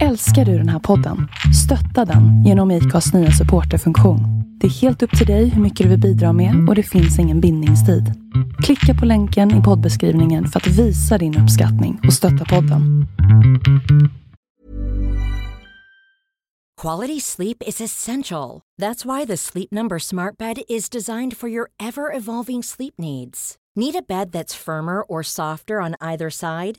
Älskar du den här podden? Stötta den genom IKAs nya supporterfunktion. Det är helt upp till dig hur mycket du vill bidra med och det finns ingen bindningstid. Klicka på länken i poddbeskrivningen för att visa din uppskattning och stötta podden. Quality sleep is essential. That's why the Sleep Number Smart Bed is designed for your ever evolving sleep needs. Need a bed that's firmer or softer on either side?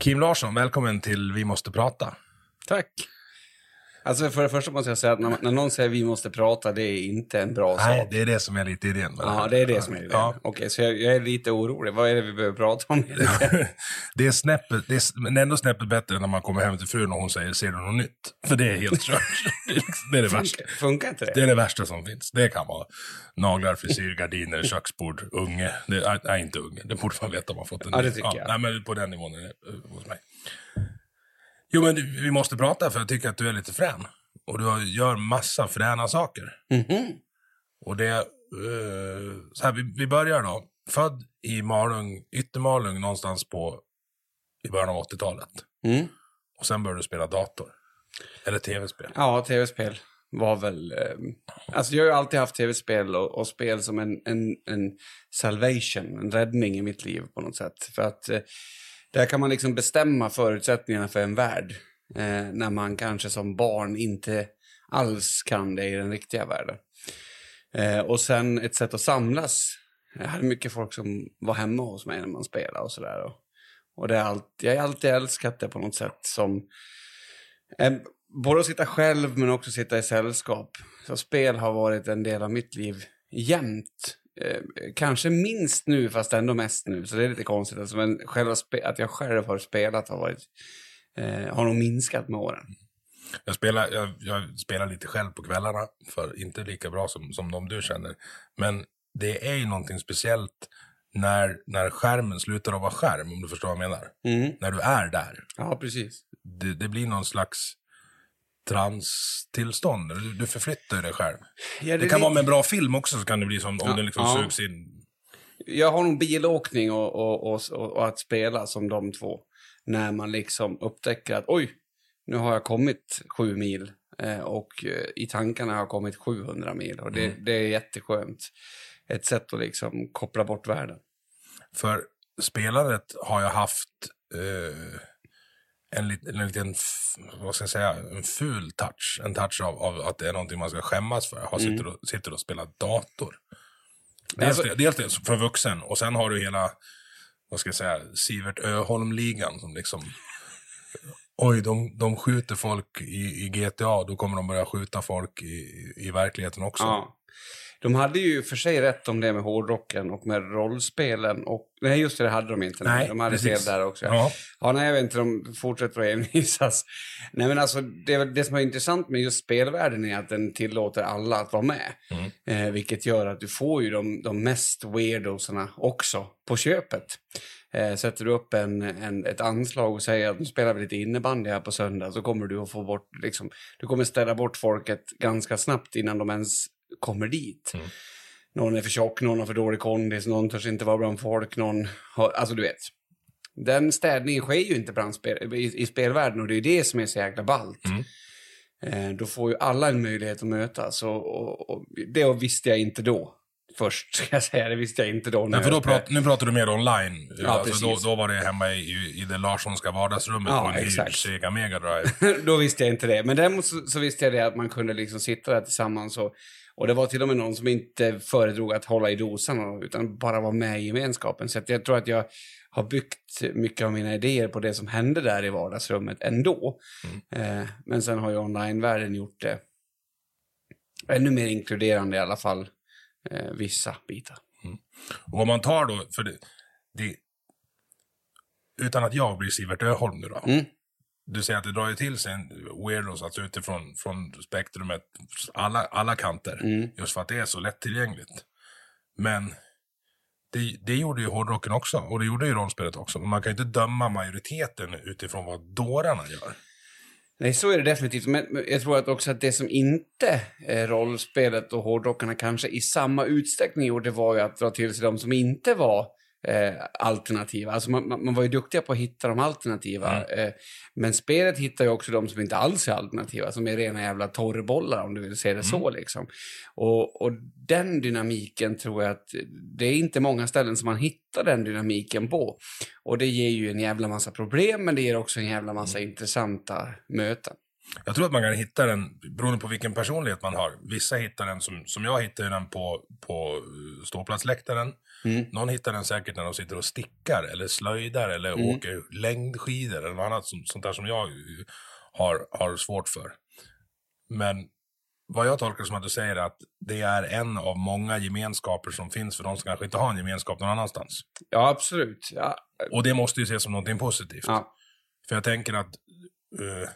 Kim Larsson, välkommen till Vi måste prata. Tack. Alltså för det första måste jag säga att när, när någon säger vi måste prata, det är inte en bra Nej, sak. det är det som är lite idén. med Ja, det är det som är det. Ja. Okej, så jag, jag är lite orolig. Vad är det vi behöver prata om? det är snäppet, det är, men ändå snäppet bättre när man kommer hem till frun och hon säger ser du något nytt? För det är helt kört. Det är liksom- det är det värsta. Funkar, funkar inte det? Det är det värsta som finns. Det kan vara naglar, frisyr, gardiner, köksbord, unge. Det, nej, inte unge. Det borde man veta om man fått en Ja, det ny. tycker jag. Nej, men på den nivån är det eh, hos mig. Jo, men du, vi måste prata för jag tycker att du är lite frän. Och du gör massa fräna saker. Mhm. Och det, eh, så här, vi, vi börjar då. Född i Malung, Yttermalung någonstans på, i början av 80-talet. Mm. Och sen började du spela dator. Eller tv-spel. Ja, tv-spel var väl... Eh, alltså jag har ju alltid haft tv-spel och, och spel som en, en, en salvation, en räddning i mitt liv på något sätt. För att eh, där kan man liksom bestämma förutsättningarna för en värld. Eh, när man kanske som barn inte alls kan det i den riktiga världen. Eh, och sen ett sätt att samlas. Jag hade mycket folk som var hemma hos mig när man spelade och sådär. Och, och det är allt, jag har alltid älskat det på något sätt som... Eh, både att sitta själv men också sitta i sällskap. Så spel har varit en del av mitt liv jämt. Eh, kanske minst nu, fast ändå mest nu. Så det är lite konstigt. Alltså, men själva att jag själv har spelat har, varit, eh, har nog minskat med åren. Jag spelar, jag, jag spelar lite själv på kvällarna, för inte lika bra som, som de du känner. Men det är ju någonting speciellt när, när skärmen slutar att vara skärm, om du förstår vad jag menar. Mm. När du är där. Ja, precis. Det, det blir någon slags transtillstånd. Du, du förflyttar dig själv. Ja, Det kan vara med en bra film också, så kan det bli som om Ja, den liksom ja. sugs in. Jag har nog bilåkning och, och, och, och, och att spela som de två. När man liksom upptäcker att oj, nu har jag kommit sju mil. Eh, och eh, i tankarna har jag kommit 700 mil. Och det, Mm. det är jätteskönt. Ett sätt att liksom koppla bort världen. För spelandet har jag haft eh, en, lit, en liten, vad ska jag säga, en ful touch. En touch av, av att det är någonting man ska skämmas för. Har sitter, och, sitter och spelar dator. Dels, Alltså- det, dels det för vuxen och sen har du hela, vad ska jag säga, Sivert Öholm-ligan som liksom Oj, de, de skjuter folk i, i GTA, då kommer de börja skjuta folk i, i verkligheten också. Ja. De hade ju för sig rätt om det med hårdrocken och med rollspelen. Och, nej, just det, det hade de inte. Nej, de hade precis. fel där också. Ja. Ja, nej, jag vet inte, de fortsätter att envisas. Nej, men alltså, det, det som är intressant med just spelvärlden är att den tillåter alla att vara med. Mm. Eh, vilket gör att du får ju de, de mest weirdosarna också på köpet. Eh, sätter du upp en, en, ett anslag och säger att nu spelar vi lite innebandy här på söndag så kommer du att få bort, liksom, du kommer ställa bort folket ganska snabbt innan de ens kommer dit. Mm. Någon är för tjock, någon har för dålig kondis, någon törs inte vara bland folk, någon har, alltså du vet. Den städningen sker ju inte bland spel, i, i spelvärlden och det är det som är så jäkla ballt. Mm. Eh, då får ju alla en möjlighet att mötas och, och, och det visste jag inte då. Först, ska jag säga. Det visste jag inte då. Nej, för då prat, nu pratar du mer online. Ja, alltså då, då var det hemma i, i det Larssonska vardagsrummet Ja, på en hyrd. Sega Mega Drive. då visste jag inte det. Men däremot så, så visste jag det att man kunde liksom sitta där tillsammans och, och det var till och med någon som inte föredrog att hålla i dosan utan bara vara med i gemenskapen. Så jag tror att jag har byggt mycket av mina idéer på det som hände där i vardagsrummet ändå. Eh, men sen har ju online-världen gjort det ännu mer inkluderande i alla fall eh, vissa bitar. Och om man tar då, för det, det utan att jag blir Sivert Öholm nu då. Mm. Du säger att det drar ju till sig en weirdos, alltså utifrån från spektrumet, alla, alla kanter. Mm. Just för att det är så lättillgängligt. Men det, det gjorde ju hårdrocken också, och det gjorde ju rollspelet också. Men man kan ju inte döma majoriteten utifrån vad dårarna gör. Nej, så är det definitivt. Men jag tror att också att det som inte rollspelet och hårdrockarna kanske i samma utsträckning gjorde var ju att dra till sig de som inte var eh, alternativa. Alltså man, man var ju duktiga på att hitta de alternativa. Eh, men spelet hittar ju också de som inte alls är alternativa, som är rena jävla torrbollar om du vill se det så liksom. Och, och den dynamiken tror jag att det är inte många ställen som man hittar den dynamiken på. Och det ger ju en jävla massa problem, men det ger också en jävla massa intressanta möten. Jag tror att man kan hitta den, beroende på vilken personlighet man har. Vissa hittar den, som, som jag hittade den på, på ståplatsläktaren. Mm. Någon hittar den säkert när de sitter och stickar eller slöjdar eller Mm. åker längdskidor eller något annat sånt där som jag har, har svårt för. Men vad jag tolkar som att du säger att det är en av många gemenskaper som finns för de som kanske inte har en gemenskap någon annanstans. Ja, absolut. Ja, Och det måste ju ses som någonting positivt. ja. För jag tänker att eh,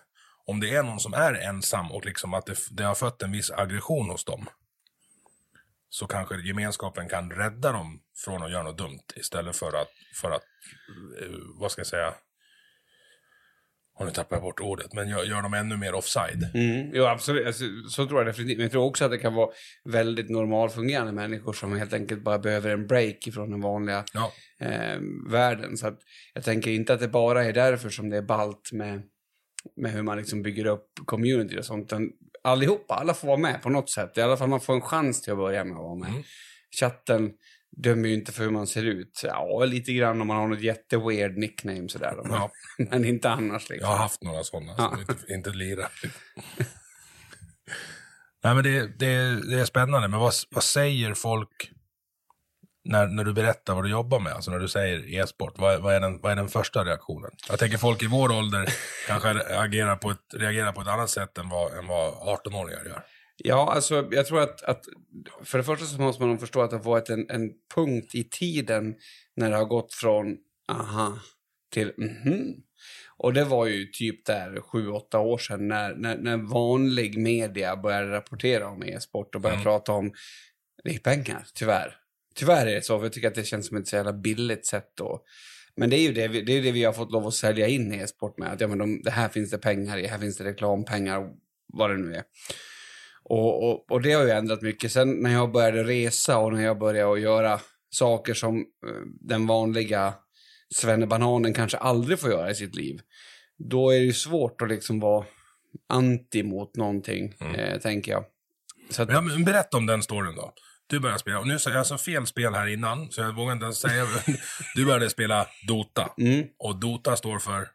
om det är någon som är ensam och liksom att det, det har fött en viss aggression hos dem. Så kanske gemenskapen kan rädda dem från att göra något dumt istället för att, för att eh, vad ska jag säga, har nu tappar jag bort ordet, men gör, gör dem ännu mer offside. Mm, jo, absolut. Alltså, så tror jag definitivt. Men jag tror också att det kan vara väldigt normalfungerande människor som helt enkelt bara behöver en break ifrån den vanliga Ja, eh, världen. Så att jag tänker inte att det bara är därför som det är balt med, med hur man liksom bygger upp community och sånt. Allihopa, alla får vara med på något sätt. I alla fall man får en chans till att börja med att vara med. Mm. Chatten dömer ju inte för hur man ser ut. Ja, lite grann om man har något jätteweird nickname sådär. Ja. Men inte annars jag liksom. har haft några sådana Ja. som inte, inte lirar. Nej men det, det, det är spännande, men vad, vad säger folk när, när du berättar vad du jobbar med? Alltså när du säger e-sport, vad, vad, är den, vad är den första reaktionen? Jag tänker folk i vår ålder kanske agerar på ett, reagerar på ett annat sätt än vad, än vad 18-åringar gör. Ja, alltså jag tror att, att för det första så måste man förstå att det har varit en, en punkt i tiden när det har gått från aha till mhm. Och det var ju typ där sju, åtta år sedan när, när, när vanlig media började rapportera om e-sport och började Mm. prata om det är pengar, tyvärr. Tyvärr är det så, för jag tycker att det känns som ett så jävla billigt sätt då. Men det är ju det vi, det är det vi har fått lov att sälja in e-sport med. Att ja, men de, det här finns det pengar i, här finns det reklampengar, vad det nu är. Och, och, och det har ju ändrat mycket. Sen när jag började resa och när jag började att göra saker som eh, den vanliga svennebananen kanske aldrig får göra i sitt liv. Då är det ju svårt att liksom vara anti mot någonting, eh, tänker jag. Så att, ja, men berätta om den storyn då. Du började spela, och nu sa jag så fel spel här innan, så jag vågar inte ens säga. Du började spela Dota. mm, Och Dota står för,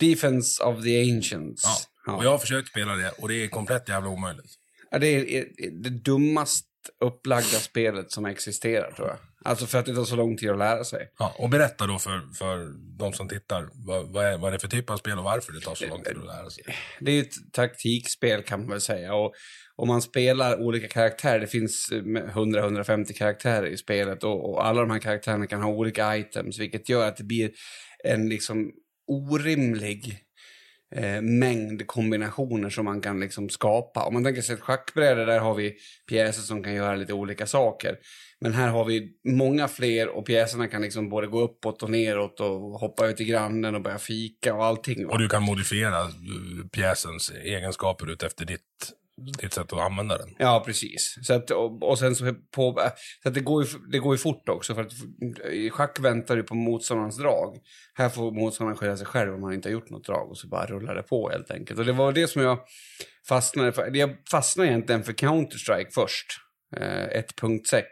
Defense of the Ancients. ja. Ja. Och jag har försökt spela det, och det är komplett jävla omöjligt. Ja, det är är det dummast upplagda spelet som existerar, tror jag. Alltså för att det tar så lång tid att lära sig. Ja, och berätta då för, för de som tittar, vad, vad, är, vad är det för typ av spel och varför det tar så lång tid att lära sig? Det är ett taktikspel kan man väl säga. Och om man spelar olika karaktärer, det finns eh, 100-150 karaktärer i spelet och, och alla de här karaktärerna kan ha olika items, vilket gör att det blir en liksom orimlig eh, mängd kombinationer som man kan liksom skapa. Om man tänker sig ett schackbräde, där har vi pjäser som kan göra lite olika saker. Men här har vi många fler och pjäserna kan liksom både gå uppåt och neråt och hoppa ut till grannen och börja fika och allting. va? Och du kan modifiera eh, pjäsens egenskaper ut efter ditt, ditt sätt att använda den. Ja, precis. Så att, och, och sen så, på, så att det, går ju, det går ju fort också. För att i schack väntar du på motståndarens drag. Här får motståndaren skylla sig själv om han inte har gjort något drag. Och så bara rullar det på helt enkelt. Och det var det som jag fastnade för. Jag fastnade egentligen för Counter-Strike först. Eh, 1.6,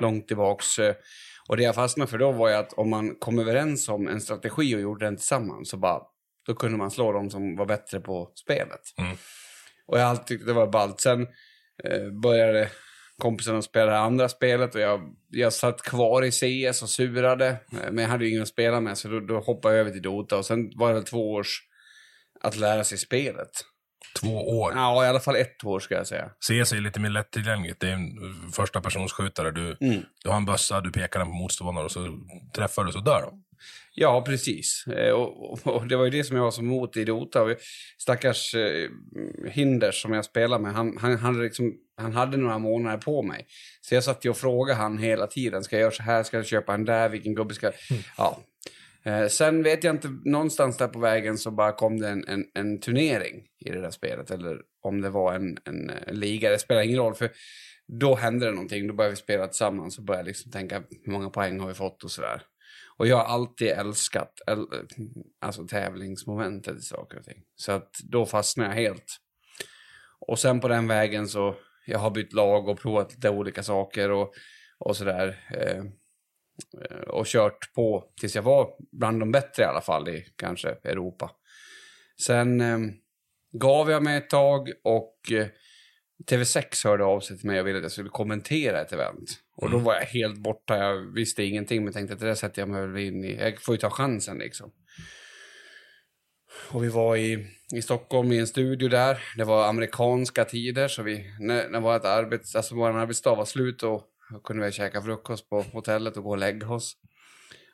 långt tillbaks. Eh, och det jag fastnade för då var ju att om man kom överens om en strategi och gjorde den tillsammans så bara, då kunde man slå de som var bättre på spelet. Mm. Och jag alltid tyckt det var ballt. Sen eh, började kompisarna spelade andra spelet och jag, jag satt kvar i CS och surade. Eh, Men jag hade ju ingen att spela med så då, då hoppade jag över till Dota och sen var det väl två års att lära sig spelet. Två år. Ja, i alla fall ett år ska jag säga. CS är lite mer lättillgängligt. Det är en första personsskjutare. Du, Mm. du har en bössa, du pekar den på motståndare och så träffar du så dör de. Ja, precis. Eh, Och, och, och det var ju det som jag var så emot i Dota. Stackars eh, Hinders som jag spelar med, han, han, han, liksom, han hade några månader på mig. Så jag satt ju och frågade han hela tiden. Ska jag göra så här? Ska jag köpa en där? Vilken gubbe ska... Ja. Eh, sen vet jag inte, någonstans där på vägen så bara kom det en, en, en turnering i det där spelet. Eller om det var en, en, eh, liga, det spelar ingen roll. För då hände det någonting, då började vi spela tillsammans och började liksom tänka hur många poäng har vi fått och sådär. Och jag har alltid älskat äl, alltså tävlingsmomentet i saker och ting. Så att då fastnade jag helt. Och sen på den vägen så, jag har bytt lag och provat lite olika saker och, och sådär. Eh, och kört på tills jag var bland de bättre i alla fall i kanske Europa. Sen eh, gav jag mig ett tag och eh, TV6 hörde av sig till mig och ville att jag skulle kommentera ett event. Och då var jag helt borta, jag visste ingenting men tänkte att det där sätter jag mig väl in i. Jag får ju ta chansen liksom. Och vi var i, i Stockholm i en studio där. Det var amerikanska tider så vi, när, när vårt arbets, alltså vår arbetsdag var slut och kunde vi käka frukost på hotellet och gå och lägga oss.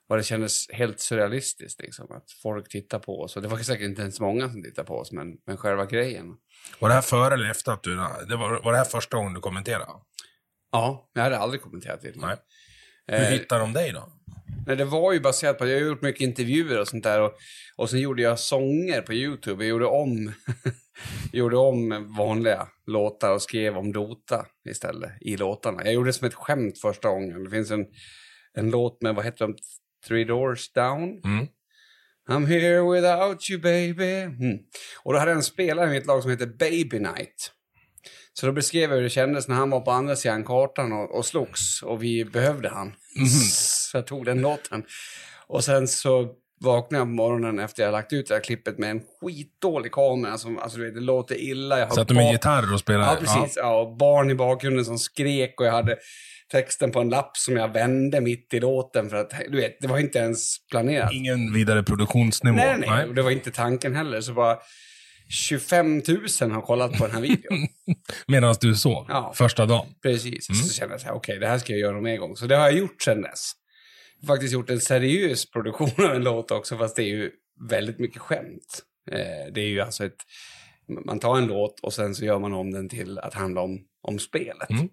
Och det kändes helt surrealistiskt liksom, att folk tittar på oss. Och det var säkert inte ens många som tittade på oss, men, men själva grejen. Var det här före eller efter att du... Det var, var det här första gången du kommenterade? Ja, jag hade aldrig kommenterat det. Nej. Hur Eh, hittade de dig då? Nej, det var ju baserat på att jag har gjort mycket intervjuer och sånt där. Och, och sen gjorde jag sånger på YouTube. Jag gjorde om, gjorde om vanliga låtar och skrev om Dota istället i låtarna. Jag gjorde det som ett skämt första gången. Det finns en, en låt med, vad heter de, Three Doors Down. Mm. I'm here without you baby. Mm. Och då hade jag en spelare i mitt lag som heter Baby Night. Så då beskrev jag hur det kändes när han var på andra sidan kartan och, och slogs och vi behövde han. Så jag tog den låten. Och sen så vaknade jag på morgonen efter jag lagt ut det här klippet med en skitdålig kamera som, alltså du vet, det låter illa. Jag Satt du med gitarr och spelade? Ja, precis. Ja. och barn i bakgrunden som skrek och jag hade texten på en lapp som jag vände mitt i låten för att, du vet, det var inte ens planerat. Ingen vidare produktionsnivå? Nej, nej, nej. Det var inte tanken heller. Så bara 25 000 har kollat på den här videon. Medan du sov? Ja. Första dagen? Precis. Så kände jag så här, okej, det här ska jag göra om en gång. Så det har jag gjort sedan dess. Jag har faktiskt gjort en seriös produktion av en låt också, fast det är ju väldigt mycket skämt. Eh, det är ju alltså ett... Man tar en låt och sen så gör man om den till att handla om, om spelet. Mm.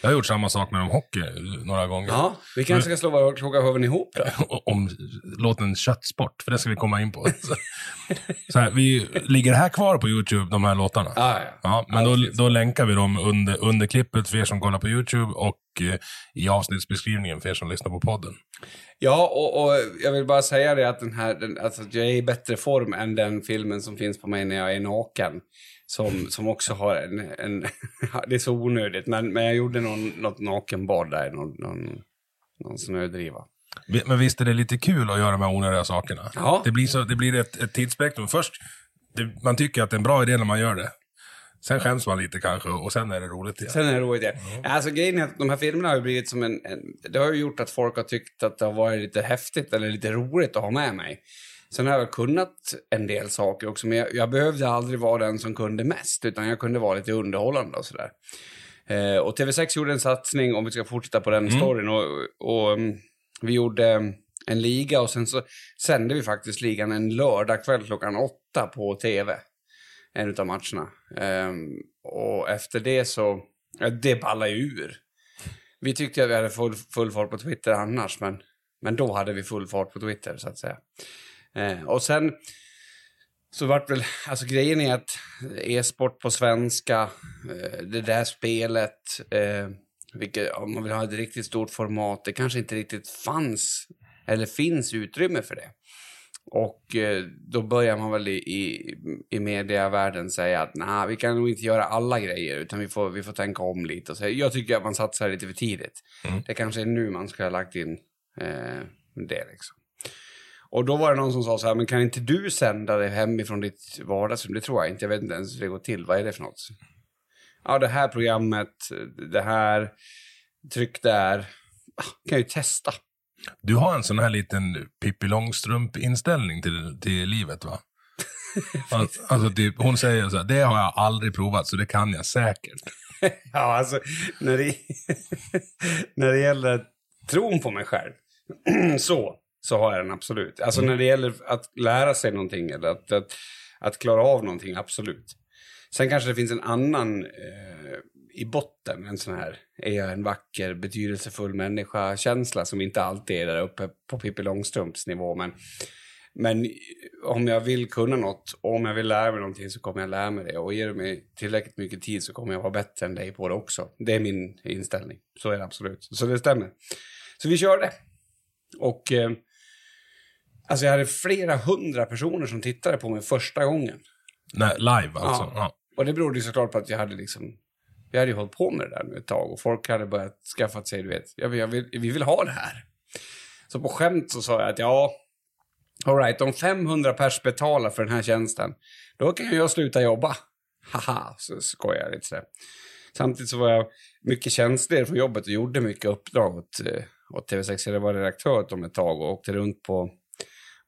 Jag har gjort samma sak med om hockey några gånger. Ja, vi kanske ska slå våra huvuden ihop då. om låten Köttsport, för det ska vi komma in på. Så, här, vi ligger här kvar på YouTube, de här låtarna? Ja, ja. Ja, men då, då länkar vi dem under, under klippet för er som kollar på YouTube och eh, i avsnittsbeskrivningen för er som lyssnar på podden. Ja, och, och jag vill bara säga det att, den här, den, alltså, jag är i bättre form än den filmen som finns på mig när jag är naken. Som, som också har en... en det är så onödigt, men, men jag gjorde någon, något nakenbad där, någon, någon, någon snödriva. Men visst är det lite kul att göra de här onödiga sakerna? Ja. Det blir, så, det blir ett, ett tidsspektrum. Först, det, man tycker att det är en bra idé när man gör det. Sen skäms man lite kanske och sen är det roligt igen. Sen är det roligt igen. Alltså grejen är att de här filmerna har blivit som en, en... Det har ju gjort att folk har tyckt att det har varit lite häftigt eller lite roligt att ha med mig. Sen har jag kunnat en del saker också, men jag, jag behövde aldrig vara den som kunde mest, utan jag kunde vara lite underhållande och sådär. Eh, och TV6 gjorde en satsning, om vi ska fortsätta på den storyn, och, och mm, vi gjorde en liga och sen så sände vi faktiskt ligan en lördagkväll klockan åtta på TV. En av matcherna. Ehm, och efter det så, ja, det ballade ju ur. Vi tyckte att vi hade full, full fart på Twitter annars, men, men då hade vi full fart på Twitter så att säga. Eh, och sen så vart väl, alltså grejen är att e-sport på svenska, eh, det där spelet, eh, vilket, om man vill ha ett riktigt stort format, det kanske inte riktigt fanns eller finns utrymme för det. Och eh, då börjar man väl i, i, i medievärlden säga att nej, vi kan nog inte göra alla grejer utan vi får, vi får tänka om lite. Och så, jag tycker att man satsar lite för tidigt. Mm. Det kanske är nu man ska ha lagt in eh, det liksom. Och då var det någon som sa så här, men kan inte du sända det hemifrån ditt vardagsrum? Det tror jag inte, jag vet inte ens hur det går till. Vad är det för något? ja det här programmet, det här, tryck där. Ah, kan ju testa. Du har en sån här liten Pippi Långstrump-inställning till, till livet va? alltså, alltså typ, hon säger så här, det har jag aldrig provat så det kan jag säkert. ja, alltså när det, när det gäller tron på mig själv, så, så har jag den absolut. Alltså när det gäller att lära sig någonting eller att, att, att klara av någonting, absolut. Sen kanske det finns en annan eh, i botten, en sån här, är jag en vacker, betydelsefull människa-känsla som inte alltid är där uppe på Pippi Långstrumps nivå. Men, men om jag vill kunna något och om jag vill lära mig någonting så kommer jag lära mig det. Och ger du mig tillräckligt mycket tid så kommer jag vara bättre än dig på det också. Det är min inställning. Så är det absolut. Så det stämmer. Så vi körde. Och eh, alltså jag hade flera hundra personer som tittade på mig första gången. Nej, live alltså. Ja. Ja. Och det berodde ju såklart på att jag hade liksom... Vi hade ju hållit på med det där nu ett tag och folk hade börjat skaffa sig, du vet, jag vill, jag vill, vi vill ha det här. Så på skämt så sa jag att ja, alright, om 500 pers betalar för den här tjänsten, då kan jag sluta jobba. Haha, så skojar jag lite sådär. Samtidigt så var jag mycket känsligare från jobbet och gjorde mycket uppdrag åt, eh, åt TV6. Jag var redaktör åt dem ett tag och åkte runt på,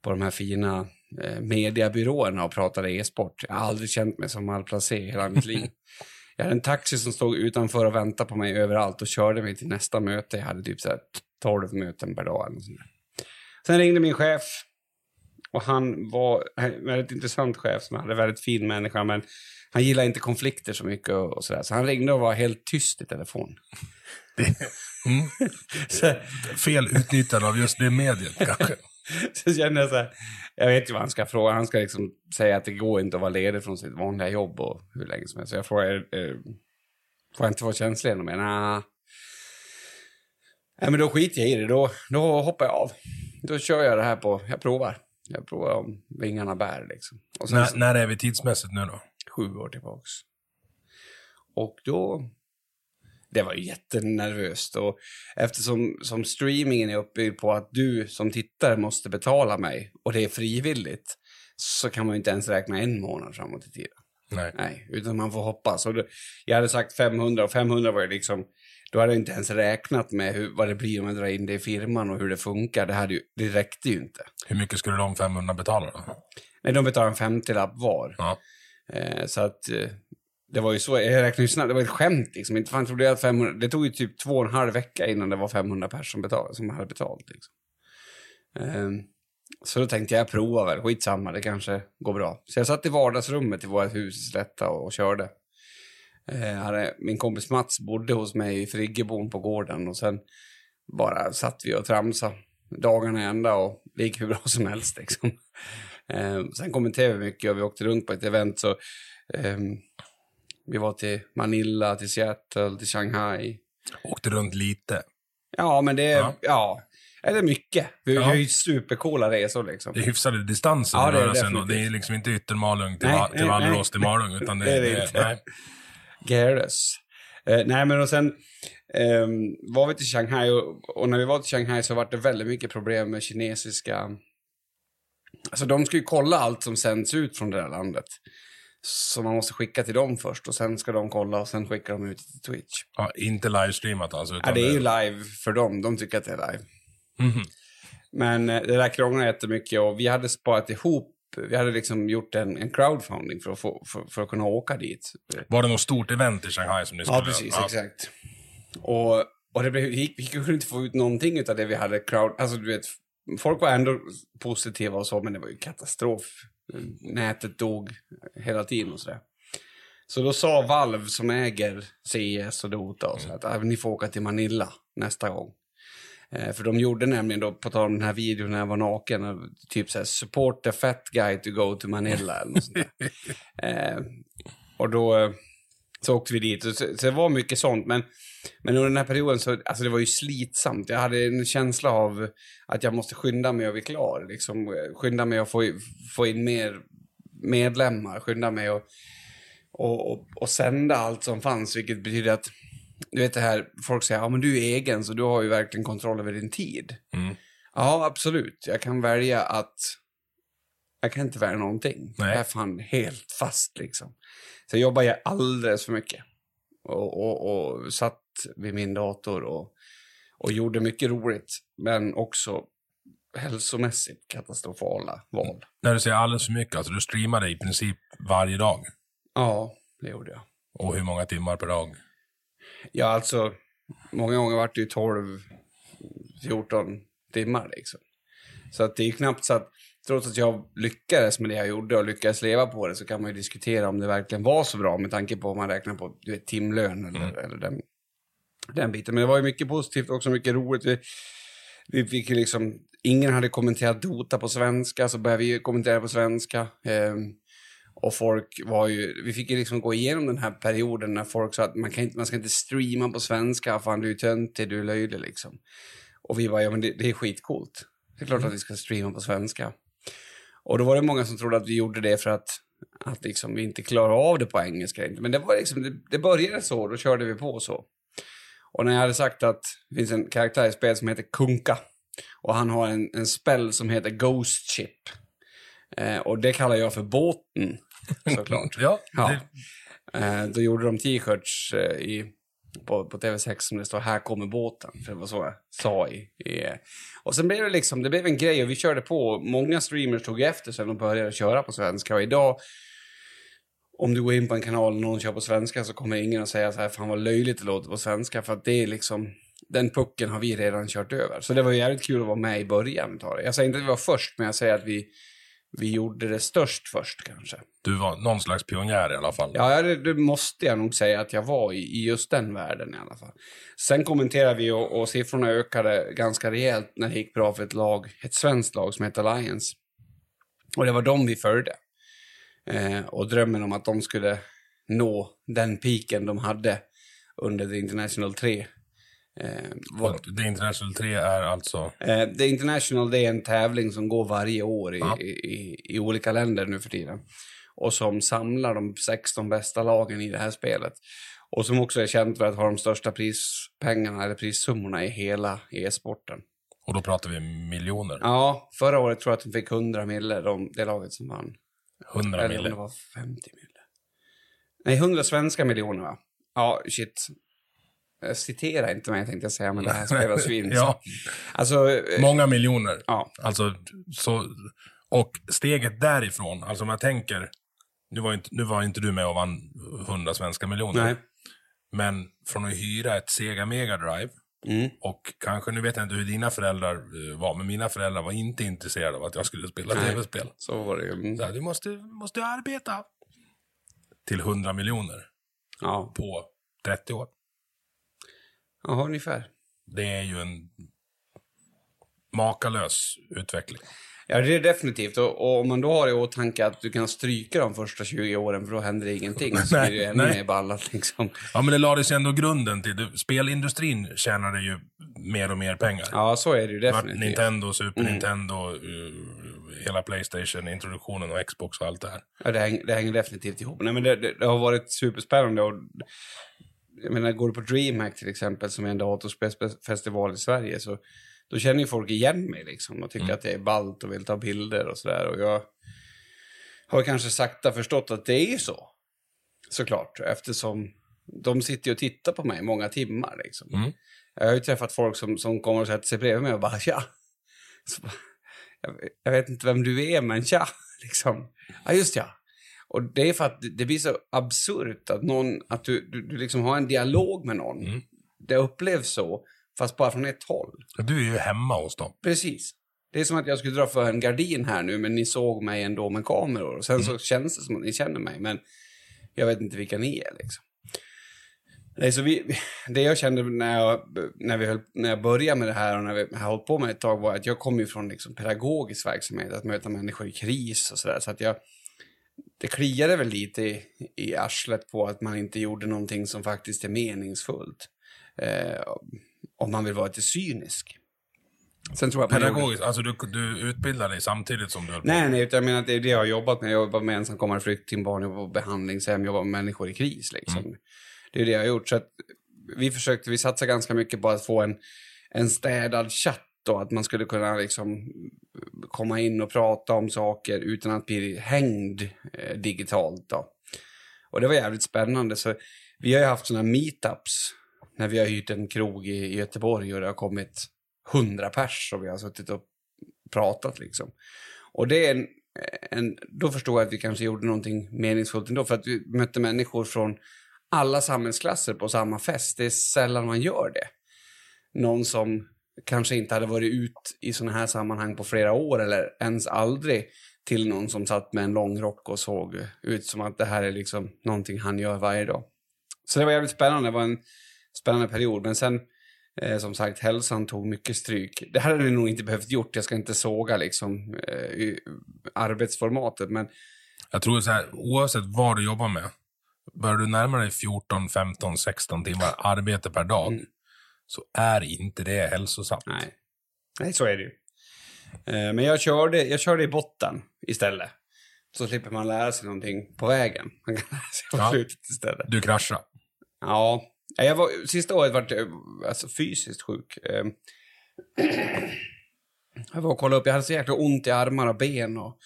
på de här fina eh, mediabyråerna och pratade e-sport. Jag har aldrig känt mig som malplacé i hela mitt liv. Jag hade en taxi som stod utanför och väntade på mig överallt och körde mig till nästa möte. Jag hade typ så här 12 möten per dag. Eller sånt. Sen ringde min chef och han var en väldigt intressant chef som hade väldigt fin människa men han gillar inte konflikter så mycket och, och sådär. Så han ringde och var helt tyst i telefon. Mm. Så, Fel utnyttjande av just det mediet kanske. så kände jag så här, jag vet ju vad han ska fråga. Han ska liksom säga att det går inte att vara ledig från sitt vanliga jobb och hur länge som helst. Så jag frågade, eh, får jag inte vara känslig ännu mer? Nah. Nej, men då skiter jag i det. Då, då hoppar jag av. Då kör jag det här på, jag provar. Jag provar om vingarna bär liksom. Sen när, när är vi tidsmässigt nu då? sju år tillbaks. Och då... Det var ju jättenervöst. Och eftersom som streamingen är uppbyggd på att du som tittare måste betala mig och det är frivilligt så kan man ju inte ens räkna en månad framåt i tiden. Nej. Nej, utan man får hoppas. Och då, jag hade sagt 500 och 500 var ju liksom... Då hade jag inte ens räknat med hur, vad det blir om jag drar in det i firman och hur det funkar. Det, hade ju, det räckte ju inte. Hur mycket skulle de 500 betala då? Nej, de betalar en 50-lapp var. Ja. Eh, så att eh, det var ju så, jag räknade ju snabbt, det var ett skämt liksom. Inte fan trodde jag att 500, det tog ju typ två och en halv vecka innan det var 500 personer som, betal, som hade betalt liksom. um, så då tänkte jag, jag provar väl, skitsamma, det kanske går bra. Så jag satt i vardagsrummet i vårt hus i Slätta och, och körde. Uh, hade, min kompis Mats bodde hos mig i Friggebon på gården och sen bara satt vi och tramsade dagarna i ända och det gick hur bra som helst liksom. um, sen kommenterade vi mycket och vi åkte runt på ett event så um, vi var till Manila, till Seattle, till Shanghai. Åkte runt lite. Ja, men det är, Ja. ja, eller mycket. Vi Ja. har ju supercoola resor liksom. Det är hyfsade distanser Ja, det är det är liksom inte Yttermalung till, Nej, Va- till nej, Vallerås till Malung. Utan det, Det är det inte. nej. Gerus. Eh, nej, men och sen ehm, var vi till Shanghai och, och när vi var till Shanghai så var det väldigt mycket problem med kinesiska... Alltså de ska ju kolla allt som sänds ut från det där landet. Så man måste skicka till dem först och sen ska de kolla och sen skickar de ut till Twitch. Ja, inte livestreamat alltså. Ja, Utan det är ju live för dem. De tycker att det är live. Mhm. Men eh, det där krånglar jättemycket och vi hade sparat ihop, vi hade liksom gjort en, en crowdfunding för att, få, för, för att kunna åka dit. Var det något stort event i Shanghai som ni skulle Ja, precis, exakt. Och, och det blev, gick, vi kunde inte få ut någonting av det vi hade crowd, alltså du vet, folk var ändå positiva och så, men det var ju katastrof. Nätet dog hela tiden och sådär. Så då sa Valve som äger CS och Dota och så att ah, ni får åka till Manila nästa gång. Eh, för de gjorde nämligen då, på tal om den här videon när jag var naken, typ såhär support the fat guy to go to Manila eller något sånt där. eh, och då eh, så åkte vi dit. Så, så det var mycket sånt, men, men under den här perioden så, alltså det var ju slitsamt. Jag hade en känsla av att jag måste skynda mig att bli klar. Liksom, skynda mig att få, få in mer medlemmar, skynda mig att och, och, och sända allt som fanns, vilket betyder att du vet det här, folk säger ja men du är egen så du har ju verkligen kontroll över din tid. Mm. Ja, absolut. Jag kan välja att... Jag kan inte välja någonting. Nej. Jag är fan helt fast liksom. Så jag jobbar ju alldeles för mycket. och, och, och satt vid min dator och, och gjorde mycket roligt, men också hälsomässigt katastrofala val. När du säger alldeles för mycket, alltså du streamade i princip varje dag. Ja, det gjorde jag. Och hur många timmar per dag? Ja, alltså, många gånger vart det ju 12, 14 timmar liksom. Så att det är knappt så att, trots att jag lyckades med det jag gjorde och lyckades leva på det, så kan man ju diskutera om det verkligen var så bra med tanke på om man räknar på du vet, timlön eller, eller den, den biten. Men det var ju mycket positivt och också mycket roligt. Vi, vi fick ju liksom, ingen hade kommenterat Dota på svenska, så började vi kommentera på svenska. Ehm, och folk var ju, vi fick ju liksom gå igenom den här perioden när folk sa att man, kan inte, man ska inte streama på svenska, fan du är töntig, du är löjlig liksom. Och vi var ja men det, det är skitcoolt. Det är klart att vi ska streama på svenska. Och då var det många som trodde att vi gjorde det för att, att liksom vi inte klarar av det på engelska. Men det var liksom, det, det började så, då körde vi på så. Och när jag hade sagt att det finns en karaktär i spelet som heter Kunka. Och han har en, en spell som heter Ghost Chip. Eh, och det kallar jag för båten, såklart. Ja, Ja. Det, Eh, då gjorde de t-shirts eh, i, på, på TV6 som det står “Här kommer båten”. För det var så jag sa i, i... Och sen blev det liksom, det blev en grej och vi körde på. Många streamers tog efter sen och började köra på svenska. Och idag, om du går in på en kanal och någon kör på svenska så kommer ingen att säga så här “Fan vad löjligt det låter på svenska” för att det är liksom... Den pucken har vi redan kört över. Så det var jävligt kul att vara med i början. det. Jag säger inte att vi var först, men jag säger att vi, vi gjorde det störst först kanske. du var någon slags pionjär i alla fall. Ja, det, det måste jag nog säga att jag var i, i just den världen i alla fall. Sen kommenterade vi och, och siffrorna ökade ganska rejält när det gick bra för ett lag, ett svenskt lag som heter Alliance. Och det var dem vi följde. Eh, och drömmen om att de skulle nå den piken de hade under The International 3. Eh, var, The International 3 är alltså... Eh, The International det är en tävling som går varje år i, Ja. i, i, i olika länder nu för tiden. Och som samlar de 16 bästa lagen i det här spelet. Och som också är känt för att ha de största prispengarna eller prissummorna i hela e-sporten. Och då pratar vi miljoner. Ja, förra året tror jag att de fick 100 mille, de, det laget som vann. 100 Eller mille. det var 50 mille. Nej, 100 svenska miljoner va? Ja, shit. Eh, Citera inte mig tänkte jag säga, men det här spelas ju in. ja, Alltså, eh, många miljoner. ja. Alltså, så, och steget därifrån, alltså om jag tänker, nu var inte, nu var inte du med och vann 100 svenska miljoner. Nej. Men från att hyra ett Sega Mega Drive Mm. och kanske, nu vet jag inte hur dina föräldrar eh, var, men mina föräldrar var inte intresserade av att jag skulle spela tv-spel. Så var det. Mm. Så här, du måste, måste arbeta. Till 100 miljoner Ja. på 30 år. ja, ungefär. Det är ju en makalös utveckling. Ja, det är definitivt. Och, och om man då har i åtanke att du kan stryka de första 20 åren, för då händer det ingenting. Så blir det ännu mer ballat liksom. Ja, men det lades ju ändå grunden till det. Spelindustrin tjänade ju mer och mer pengar. Ja, så är det ju definitivt. Nintendo, Super Mm. Nintendo, eh, hela Playstation, introduktionen och Xbox och allt det här. Ja, det, hänger, det hänger definitivt ihop. Nej, men det, det, det har varit superspännande. Och, jag menar, går du på DreamHack till exempel, som är en datorspelsfestival i Sverige, så då känner ju folk igen mig liksom och tycker Mm. att det är ballt och vill ta bilder och sådär. Och jag har kanske sakta förstått att det är ju så. Såklart, eftersom de sitter ju och tittar på mig många timmar. Liksom. Mm. Jag har ju träffat folk som, som kommer och sätter sig bredvid mig och bara tja. Bara, jag, jag vet inte vem du är, men tja. Liksom. Ja, just ja. Och det är för att det- det blir så absurt att, någon, att du, du, du liksom har en dialog med någon. Mm. Det upplevs så, fast bara från ett håll. Du är ju hemma hos dem. Precis. Det är som att jag skulle dra för en gardin här nu, men ni såg mig ändå med kameror. Och sen så känns det som att ni känner mig, men jag vet inte vilka ni är liksom. Nej, så vi, det jag kände när jag, när, vi höll, när jag började med det här och när vi har hållit på med det ett tag var att jag kom ju från liksom pedagogisk verksamhet, att möta människor i kris och sådär. Så att jag, det kliade väl lite i, i arslet på att man inte gjorde någonting som faktiskt är meningsfullt. Eh, om man vill vara lite cynisk. Sen tror jag Pedagogiskt, alltså du, du utbildar dig samtidigt som du höll på. Nej, nej, utan jag menar att det är det jag har jobbat med. Jag jobbar med ensamkommande flyktingbarn, jag jobbar på behandlingshem, jobbar med människor i kris. Liksom. Det är det jag har gjort. Så att vi försökte, vi satsade ganska mycket på att få en, en städad chatt och att man skulle kunna liksom komma in och prata om saker utan att bli hängd eh, digitalt. Då. Och det var jävligt spännande. Så vi har ju haft sådana meetups när vi har hyrt en krog i, i Göteborg och det har kommit hundra pers och vi har suttit och pratat liksom. Och det är en, en, då förstår jag att vi kanske gjorde någonting meningsfullt ändå för att vi mötte människor från alla samhällsklasser på samma fest. Det är sällan man gör det. Någon som kanske inte hade varit ut i sådana här sammanhang på flera år eller ens aldrig till någon som satt med en lång rock och såg ut som att det här är liksom någonting han gör varje dag. Så det var jävligt spännande. Det var en spännande period. Men sen, eh, som sagt, hälsan tog mycket stryk. Det hade vi nog inte behövt gjort. Jag ska inte såga liksom eh, arbetsformatet, men... Jag tror så här, oavsett vad du jobbar med, börjar du närma dig 14, 15, 16 timmar arbete per dag, Mm. så är inte det hälsosamt. Nej, Nej så är det ju. Eh, men jag körde, jag körde i botten istället. Så slipper man lära sig någonting på vägen. Man kan lära sig på Ja. slutet istället. Du kraschar. Ja, jag var, sista året var jag eh, alltså, fysiskt sjuk. Ehm, jag var och kollade upp, jag hade så jäkla ont i armar och ben och,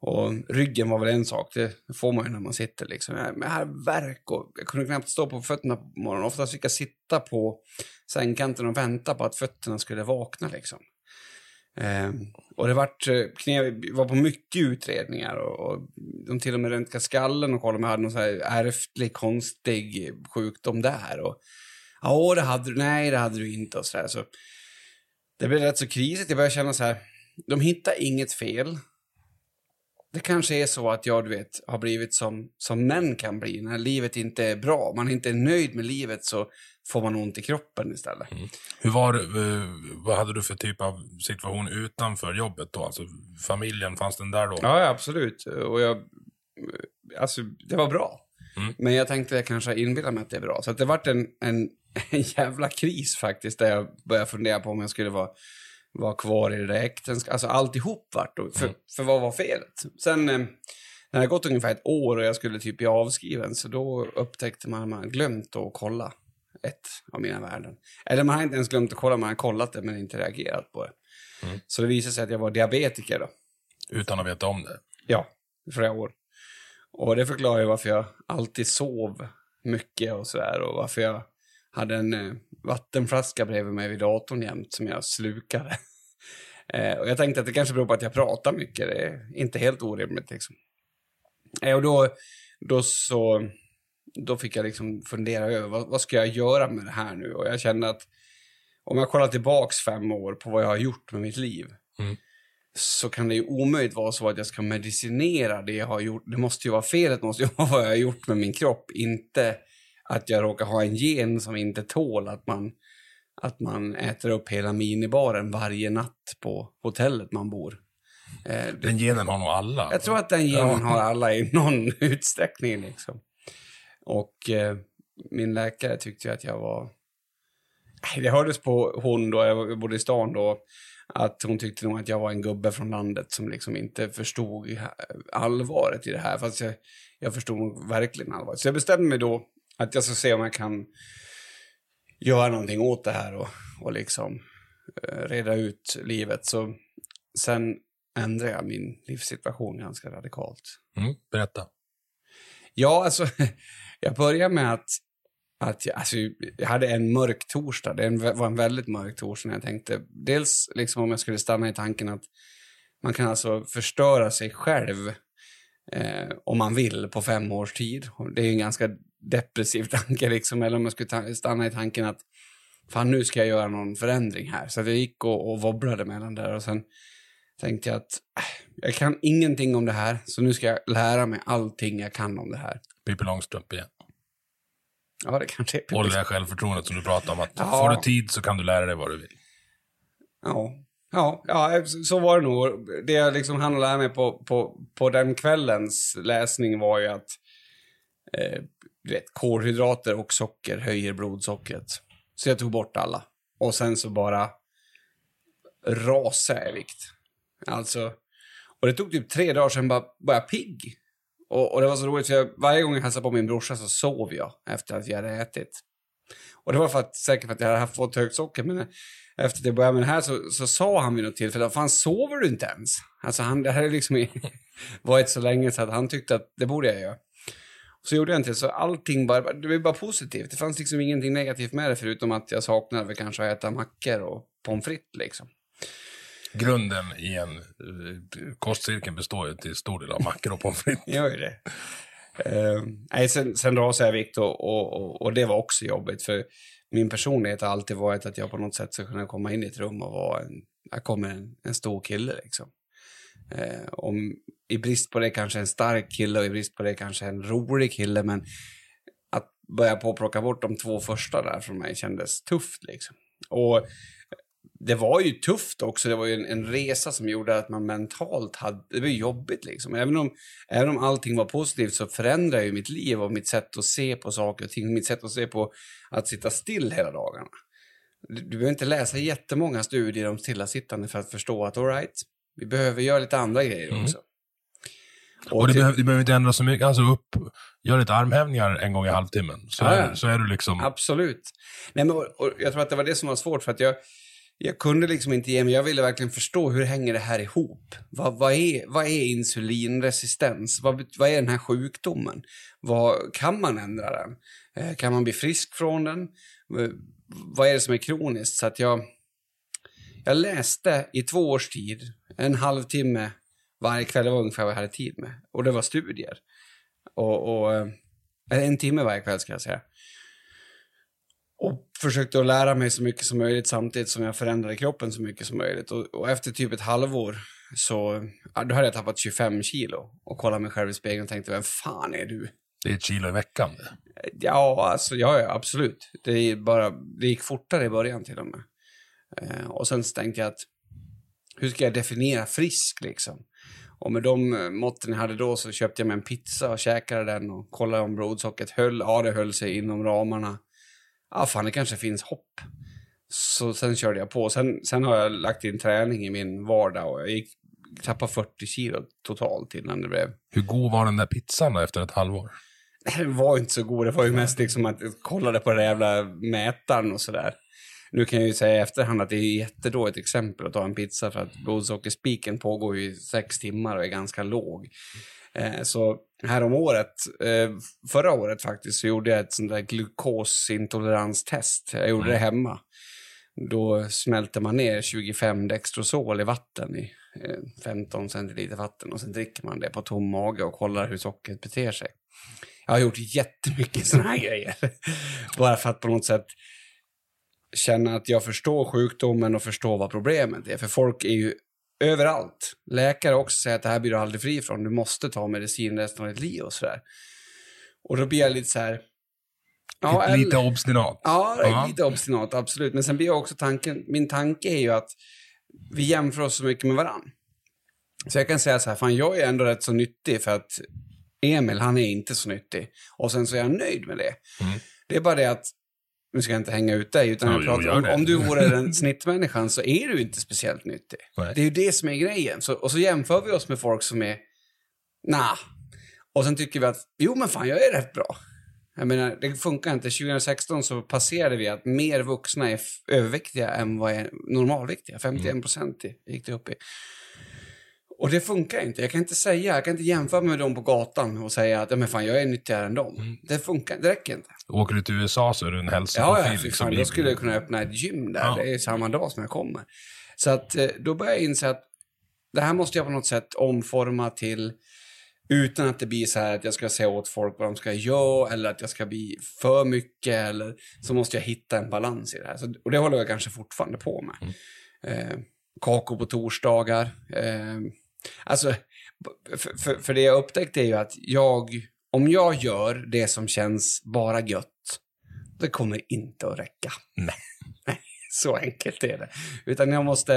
och ryggen var väl en sak, det får man ju när man sitter liksom. Jag, men jag hade värk och jag kunde knappt stå på fötterna på morgonen. Oftast fick jag sitta på sängkanten och vänta på att fötterna skulle vakna liksom. Ehm, och det vart, eh, var på mycket utredningar och, och de till och med röntgade skallen och kollade om jag hade någon så här ärftlig konstig sjukdom där. Och, ja, det hade du, nej det hade du inte och sådär. Så det blev rätt så krisigt. Jag började känna så här, de hittar inget fel. Det kanske är så att jag, du vet, har blivit som, som män kan bli. När livet inte är bra, man inte är nöjd med livet så får man ont i kroppen istället. Hur var det, eh, vad hade du för typ av situation utanför jobbet då? Alltså familjen, fanns den där då? Ja, absolut. Och jag, alltså, det var bra. Mm. Men jag tänkte jag kanske inbillar mig att det är bra. Så det vart en, en, en jävla kris faktiskt, där jag började fundera på om jag skulle vara, vara kvar i det där äktenskapet. Alltså alltihop vart då. För, Mm. för vad var felet? Sen eh, när det hade gått ungefär ett år och jag skulle typ bli avskriven, så då upptäckte man att man glömt att kolla ett av mina värden. Eller man har inte ens glömt att kolla, man har kollat det men inte reagerat på det. Mm. Så det visade sig att jag var diabetiker då. Utan att veta om det? Ja, i flera år. Och det förklarar ju varför jag alltid sov mycket och sådär och varför jag hade en eh, vattenflaska bredvid mig vid datorn jämt som jag slukade. eh, och jag tänkte att det kanske beror på att jag pratar mycket, det är inte helt orimligt liksom. Eh, och då, då så, då fick jag liksom fundera över vad, vad ska jag göra med det här nu? Och jag kände att om jag kollar tillbaks fem år på vad jag har gjort med mitt liv Mm. så kan det ju omöjligt vara så att jag ska medicinera det jag har gjort. Det måste ju vara felet, måste ju vara vad jag har gjort med min kropp. Inte att jag råkar ha en gen som inte tål att man, att man äter upp hela minibaren varje natt på hotellet man bor. Eh, Den genen har nog alla. jag tror att den genen har alla i någon utsträckning. Liksom. Och eh, min läkare tyckte ju att jag var... Det hördes på hon då, jag bodde i stan då, att hon tyckte nog att jag var en gubbe från landet som liksom inte förstod allvaret i det här. Fast jag, jag förstod verkligen allvaret. Så jag bestämde mig då att jag ska se om jag kan göra någonting åt det här och, och liksom eh, reda ut livet. Så sen ändrade jag min livssituation ganska radikalt. Mm, berätta. Ja, alltså, jag började med att, att jag, alltså, jag hade en mörk torsdag. Det var en väldigt mörk torsdag när jag tänkte, dels liksom om jag skulle stanna i tanken att man kan alltså förstöra sig själv eh, om man vill på fem års tid. Det är en ganska depressiv tanke liksom, eller om jag skulle stanna i tanken att fan nu ska jag göra någon förändring här. Så jag gick och, och wobblade mellan där och sen tänkte jag att äh, jag kan ingenting om det här, så nu ska jag lära mig allting jag kan om det här. Pippi Långstrump igen. Ja, det kanske är Och det där självförtroendet som du pratar om. Att Ja. får du tid så kan du lära dig vad du vill. Ja, ja, ja så- var det nog. Det jag liksom hann lära mig på, på, på den kvällens läsning var ju att eh, du vet, kolhydrater och socker höjer blodsockret. Så jag tog bort alla. Och sen så bara rasade jag i vikt. Alltså, och det tog typ tre dagar sedan bara, bara jag pigg. Och, och det var så roligt för jag, varje gång jag hälsade på min brorsa så sov jag efter att jag hade ätit. Och det var för att, säkert för att jag hade haft fått högt socker, men efter att jag började med det här så, så sa han vid något tillfälle, fan sover du inte ens? Alltså han, det här är liksom varit så länge så att han tyckte att det borde jag göra. Så gjorde jag inte det, så allting bara, det var bara positivt. Det fanns liksom ingenting negativt med det förutom att jag saknade kanske att äta mackor och pommes frites liksom. Grunden i en eh, kostcirkel består ju till stor del av mackor och pommes frites. Gör ju det. Uh, nej, sen, sen rasade jag vikt och, och, och, och, det var också jobbigt. För min personlighet har alltid varit att jag på något sätt ska kunna komma in i ett rum och vara en, jag kommer en, en stor kille liksom. Uh, om, I brist på det kanske en stark kille och i brist på det kanske en rolig kille. Men att börja på att plocka bort de två första där från mig kändes tufft liksom. Och det var ju tufft också. Det var ju en, en, resa som gjorde att man mentalt hade... Det var jobbigt liksom. Även om, även om allting var positivt så förändrade ju mitt liv och mitt sätt att se på saker och ting. Mitt sätt att se på att sitta still hela dagarna. Du, du behöver inte läsa jättemånga studier om stillasittande för att förstå att all right, vi behöver göra lite andra grejer mm. också. Och, och det, behöver, det behöver inte ändra så mycket. Alltså upp, gör lite armhävningar en gång i halvtimmen. Så, ja, är, så är du liksom... Absolut. Nej, men, och, och jag tror att det var det som var svårt för att jag jag kunde liksom inte ge mig. Jag ville verkligen förstå hur hänger det här ihop. Vad, vad, är, vad är insulinresistens? Vad, vad är den här sjukdomen? Vad, kan man ändra den? Eh, kan man bli frisk från den? Eh, vad är det som är kroniskt? Så att jag, jag läste i två års tid, en halvtimme varje kväll, det var ungefär vad jag hade tid med. Och det var studier. Och, och eh, en timme varje kväll ska jag säga och försökte att lära mig så mycket som möjligt samtidigt som jag förändrade kroppen så mycket som möjligt. Och, och efter typ ett halvår så ja, då hade jag tappat 25 kilo och kollade mig själv i spegeln och tänkte, vem fan är du? Det är ett kilo i veckan Ja, alltså, ja, ja absolut. Det, bara, det gick fortare i början till och med. Eh, och sen tänkte jag att, hur ska jag definiera frisk liksom? Och med de måtten jag hade då så köpte jag mig en pizza och käkade den och kollade om blodsockret höll. Ja, det höll sig inom ramarna ah, fan det kanske finns hopp. Så sen körde jag på. Sen, sen har jag lagt in träning i min vardag och jag gick, tappade 40 kilo totalt innan det blev... Hur god var den där pizzan då efter ett halvår? Den var inte så god. Det var ju mest liksom att jag kollade på den jävla mätaren och sådär. Nu kan jag ju säga i efterhand att det är jättedåligt exempel att ta en pizza för att blodsockerspiken pågår ju i sex timmar och är ganska låg. Eh, så här om året, eh, förra året faktiskt, så gjorde jag ett sånt där glukosintoleranstest. Jag gjorde mm. det hemma. Då smälter man ner 25 Dextrosol i vatten i 15 eh, centiliter vatten och sen dricker man det på tom mage och kollar hur sockret beter sig. Jag har gjort jättemycket såna här grejer. Bara för att på något sätt känna att jag förstår sjukdomen och förstår vad problemet är. För folk är ju överallt. Läkare också säger att det här blir du aldrig fri från. Du måste ta medicin resten av ditt liv och sådär. Och då blir jag lite så här... Ja, lite eller, obstinat. Ja, ja, lite obstinat, absolut. Men sen blir jag också tanken, min tanke är ju att vi jämför oss så mycket med varann. Så jag kan säga så här, fan jag är ändå rätt så nyttig för att Emil, han är inte så nyttig. Och sen så är jag nöjd med det. Mm. Det är bara det att nu ska jag inte hänga ut dig, utan ja, jag pratar om, om du vore den snittmänniskan så är du inte speciellt nyttig. Nej. Det är ju det som är grejen. Så, och så jämför vi oss med folk som är, nah. Och sen tycker vi att, jo men fan, jag är rätt bra. Jag menar, det funkar inte. 2016 så passerade vi att mer vuxna är överviktiga än vad är normalviktiga. 51 procent gick det upp i. Och det funkar inte. Jag kan inte säga, jag kan inte jämföra med dem på gatan och säga att men fan, jag är nyttigare än dem. Mm. Det funkar, det räcker inte. Åker du till USA så är du en hälsoprofil. Ja, ja liksom, då skulle jag kunna öppna ett gym där. Ja. Det är samma dag som jag kommer. Så att eh, då börjar jag inse att det här måste jag på något sätt omforma till utan att det blir så här att jag ska säga åt folk vad de ska göra eller att jag ska bli för mycket eller så måste jag hitta en balans i det här. Så, och det håller jag kanske fortfarande på med. Mm. Eh, kakor på torsdagar. Eh, Alltså, för, för, för, det jag upptäckte är ju att jag, om jag gör det som känns bara gött, det kommer inte att räcka. Nej. Så enkelt är det. Utan jag måste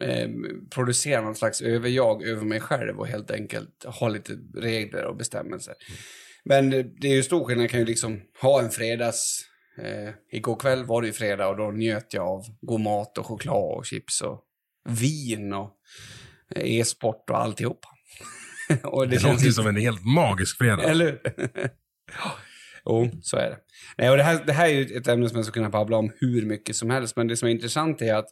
eh, producera någon slags överjag över mig själv och helt enkelt ha lite regler och bestämmelser. Mm. Men det är ju stor skillnad, jag kan ju liksom ha en fredags... Eh, igår kväll var det ju fredag och då njöt jag av god mat och choklad och chips och vin och e-sport och alltihopa. och det, det låter ju som en helt magisk fredag. Eller Jo, så är det. Nej, och det, här, det här är ju ett ämne som jag skulle kunna babbla om hur mycket som helst, men det som är intressant är att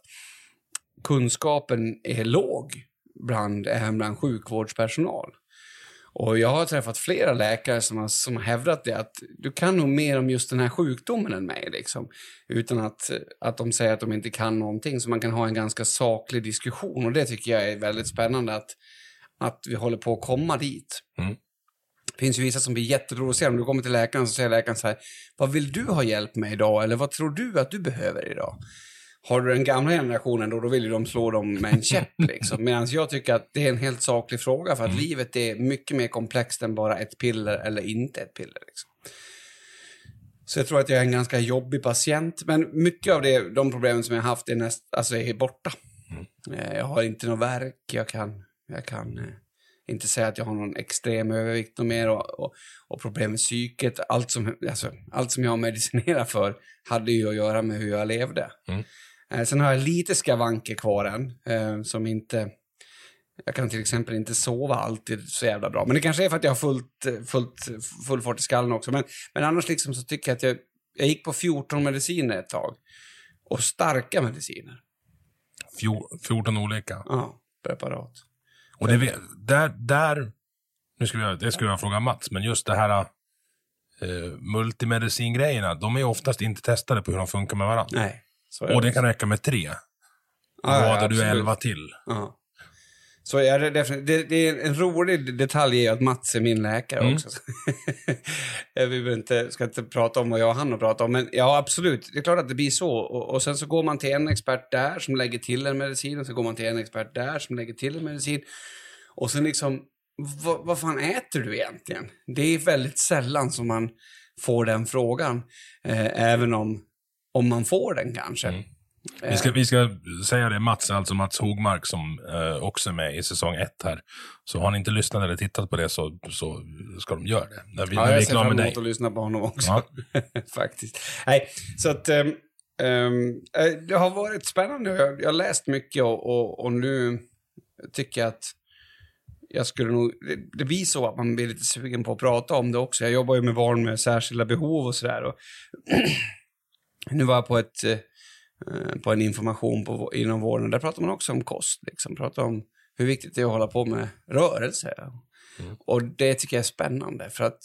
kunskapen är låg bland, även bland sjukvårdspersonal. Och jag har träffat flera läkare som har, som har hävdat det att du kan nog mer om just den här sjukdomen än mig. Liksom. Utan att, att de säger att de inte kan någonting. Så man kan ha en ganska saklig diskussion. Och det tycker jag är väldigt spännande att, att vi håller på att komma dit. Mm. Det finns ju vissa som blir jätteprovocerade. Om du kommer till läkaren så säger läkaren så här, vad vill du ha hjälp med idag? Eller vad tror du att du behöver idag? Har du den gamla generationen då, då vill ju de slå dem med en käpp. Liksom. Medan jag tycker att det är en helt saklig fråga för att livet är mycket mer komplext än bara ett piller eller inte ett piller. Liksom. Så jag tror att jag är en ganska jobbig patient. Men mycket av det, de problemen som jag har haft är, näst, alltså är borta. Eh, Jag har inte någon värk, jag kan, jag kan eh, inte säga att jag har någon extrem övervikt och mer och, och, och problem med psyket. Allt som, alltså, allt som jag medicinerar för hade ju att göra med hur jag levde. Mm. Eh, sen har jag lite skavanker kvar än, eh, som inte... Jag kan till exempel inte sova alltid så jävla bra. Men det kanske är för att jag har fullt, eh, fullt, full fart i skallen också. Men, men annars liksom så tycker jag att jag, jag gick på 14 mediciner ett tag. Och starka mediciner. Fjor, 14 olika. Ja, preparat. Och det, där, där, nu skulle jag, det skulle jag fråga Mats, men just det här eh, multimedicingrejerna, de är oftast inte testade på hur de funkar med varandra. Nej. Och det kan räcka med tre. Ja, ja, Vad hade du elva till? Ja. Så är det, det, det är en rolig detalj är ju att Mats är min läkare Mm. också. jag vill inte, ska inte prata om vad jag och han har pratat om, men ja absolut, det är klart att det blir så. Och, och sen så går man till en expert där som lägger till en medicin och så går man till en expert där som lägger till en medicin. Och sen liksom, vad, vad fan äter du egentligen? Det är väldigt sällan som man får den frågan, eh, även om, om man får den kanske. Mm. Vi ska, vi ska säga det, Mats, alltså Mats Hogmark som eh, också är med i säsong ett här. Så har ni inte lyssnat eller tittat på det så, så ska de göra det. När vi, Ja, när vi är jag ser fram dig. emot att lyssna på honom också. Ja. Faktiskt. Nej, så att... ehm, eh, det har varit spännande. Jag, jag har läst mycket och, och, och nu tycker jag att jag skulle nog... Det, det blir så att man blir lite sugen på att prata om det också. Jag jobbar ju med barn med särskilda behov och sådär. Nu var jag på ett... eh, på en information på, inom vården. Där pratar man också om kost. Liksom. Pratar om hur viktigt det är att hålla på med rörelse. Och det tycker jag är spännande för att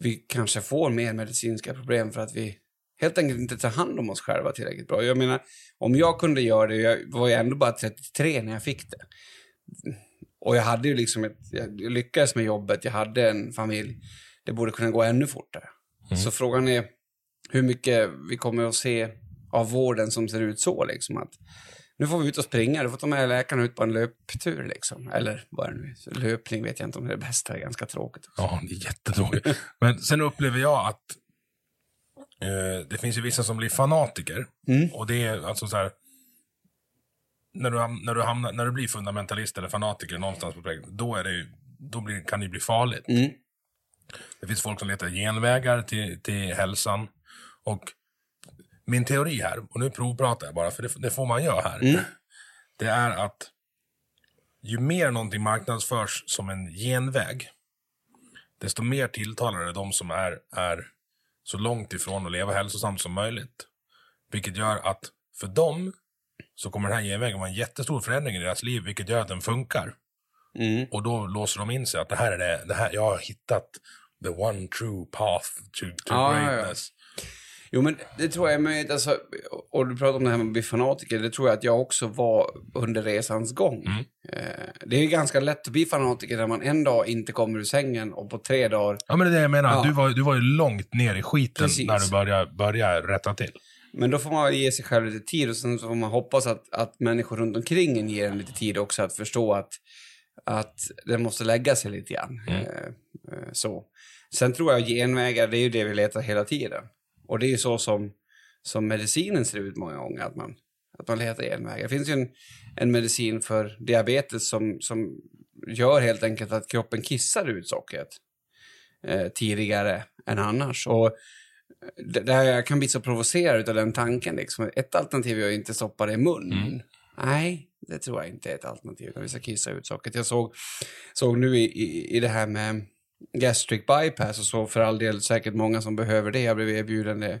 vi kanske får mer medicinska problem för att vi helt enkelt inte tar hand om oss själva tillräckligt bra. Jag menar, om jag kunde göra det, jag var ju ändå bara 33 när jag fick det. Och jag hade ju liksom ett, jag lyckades med jobbet, jag hade en familj. Det borde kunna gå ännu fortare. Så frågan är hur mycket vi kommer att se av vården som ser ut så liksom att nu får vi ut och springa, du får ta med läkaren ut på en löptur liksom. Eller vad är det nu? Löpning vet jag inte om det är det bästa, det är ganska tråkigt. Också. Ja, det är jättetråkigt. Men sen upplever jag att eh, det finns ju vissa som blir fanatiker. Mm. Och det är alltså så här. När du, när, du hamnar, när du blir fundamentalist eller fanatiker någonstans på vägen, då, är det, ju- då blir, kan det bli farligt. Mm. Det finns folk som letar genvägar till, till hälsan. Och min teori här, och nu provpratar jag bara, för det, det får man göra här. Mm. Det är att ju mer någonting marknadsförs som en genväg, desto mer tilltalar det de som är, är så långt ifrån att leva hälsosamt som möjligt. Vilket gör att för dem så kommer den här genvägen vara en jättestor förändring i deras liv, vilket gör att den funkar. Mm. Och då låser de in sig att det här är det, det här, jag har hittat the one true path to, to Ja, ja, ja. Jo, men det tror jag möjligt. Alltså, och du pratar om det här med att bli fanatiker. Det tror jag att jag också var under resans gång. Mm. Eh, det är ju ganska lätt att bli fanatiker när man en dag inte kommer ur sängen och på tre dagar... Ja, men det är det jag menar. Ja. Du, var, du var ju långt ner i skiten Precis. när du började, började rätta till. Men då får man ge sig själv lite tid och sen så får man hoppas att, att människor runt omkring en ger en lite tid också att förstå att, att det måste lägga sig lite grann. Mm. Eh, eh, så. Sen tror jag genvägar, det är ju det vi letar hela tiden. Och det är ju så som, som medicinen ser ut många gånger, att man, att man letar genvägar. Det finns ju en, en medicin för diabetes som, som gör helt enkelt att kroppen kissar ut sockret eh, tidigare än annars. Och det- där jag kan bli så provocerad av den tanken. Liksom. Ett alternativ är att inte stoppa det i munnen. Nej, det tror jag inte är ett alternativ. Utan vi ska kissa ut sockret. Jag såg, såg nu i, i, i det här med gastric bypass och så för all del säkert många som behöver det. Jag blev erbjuden det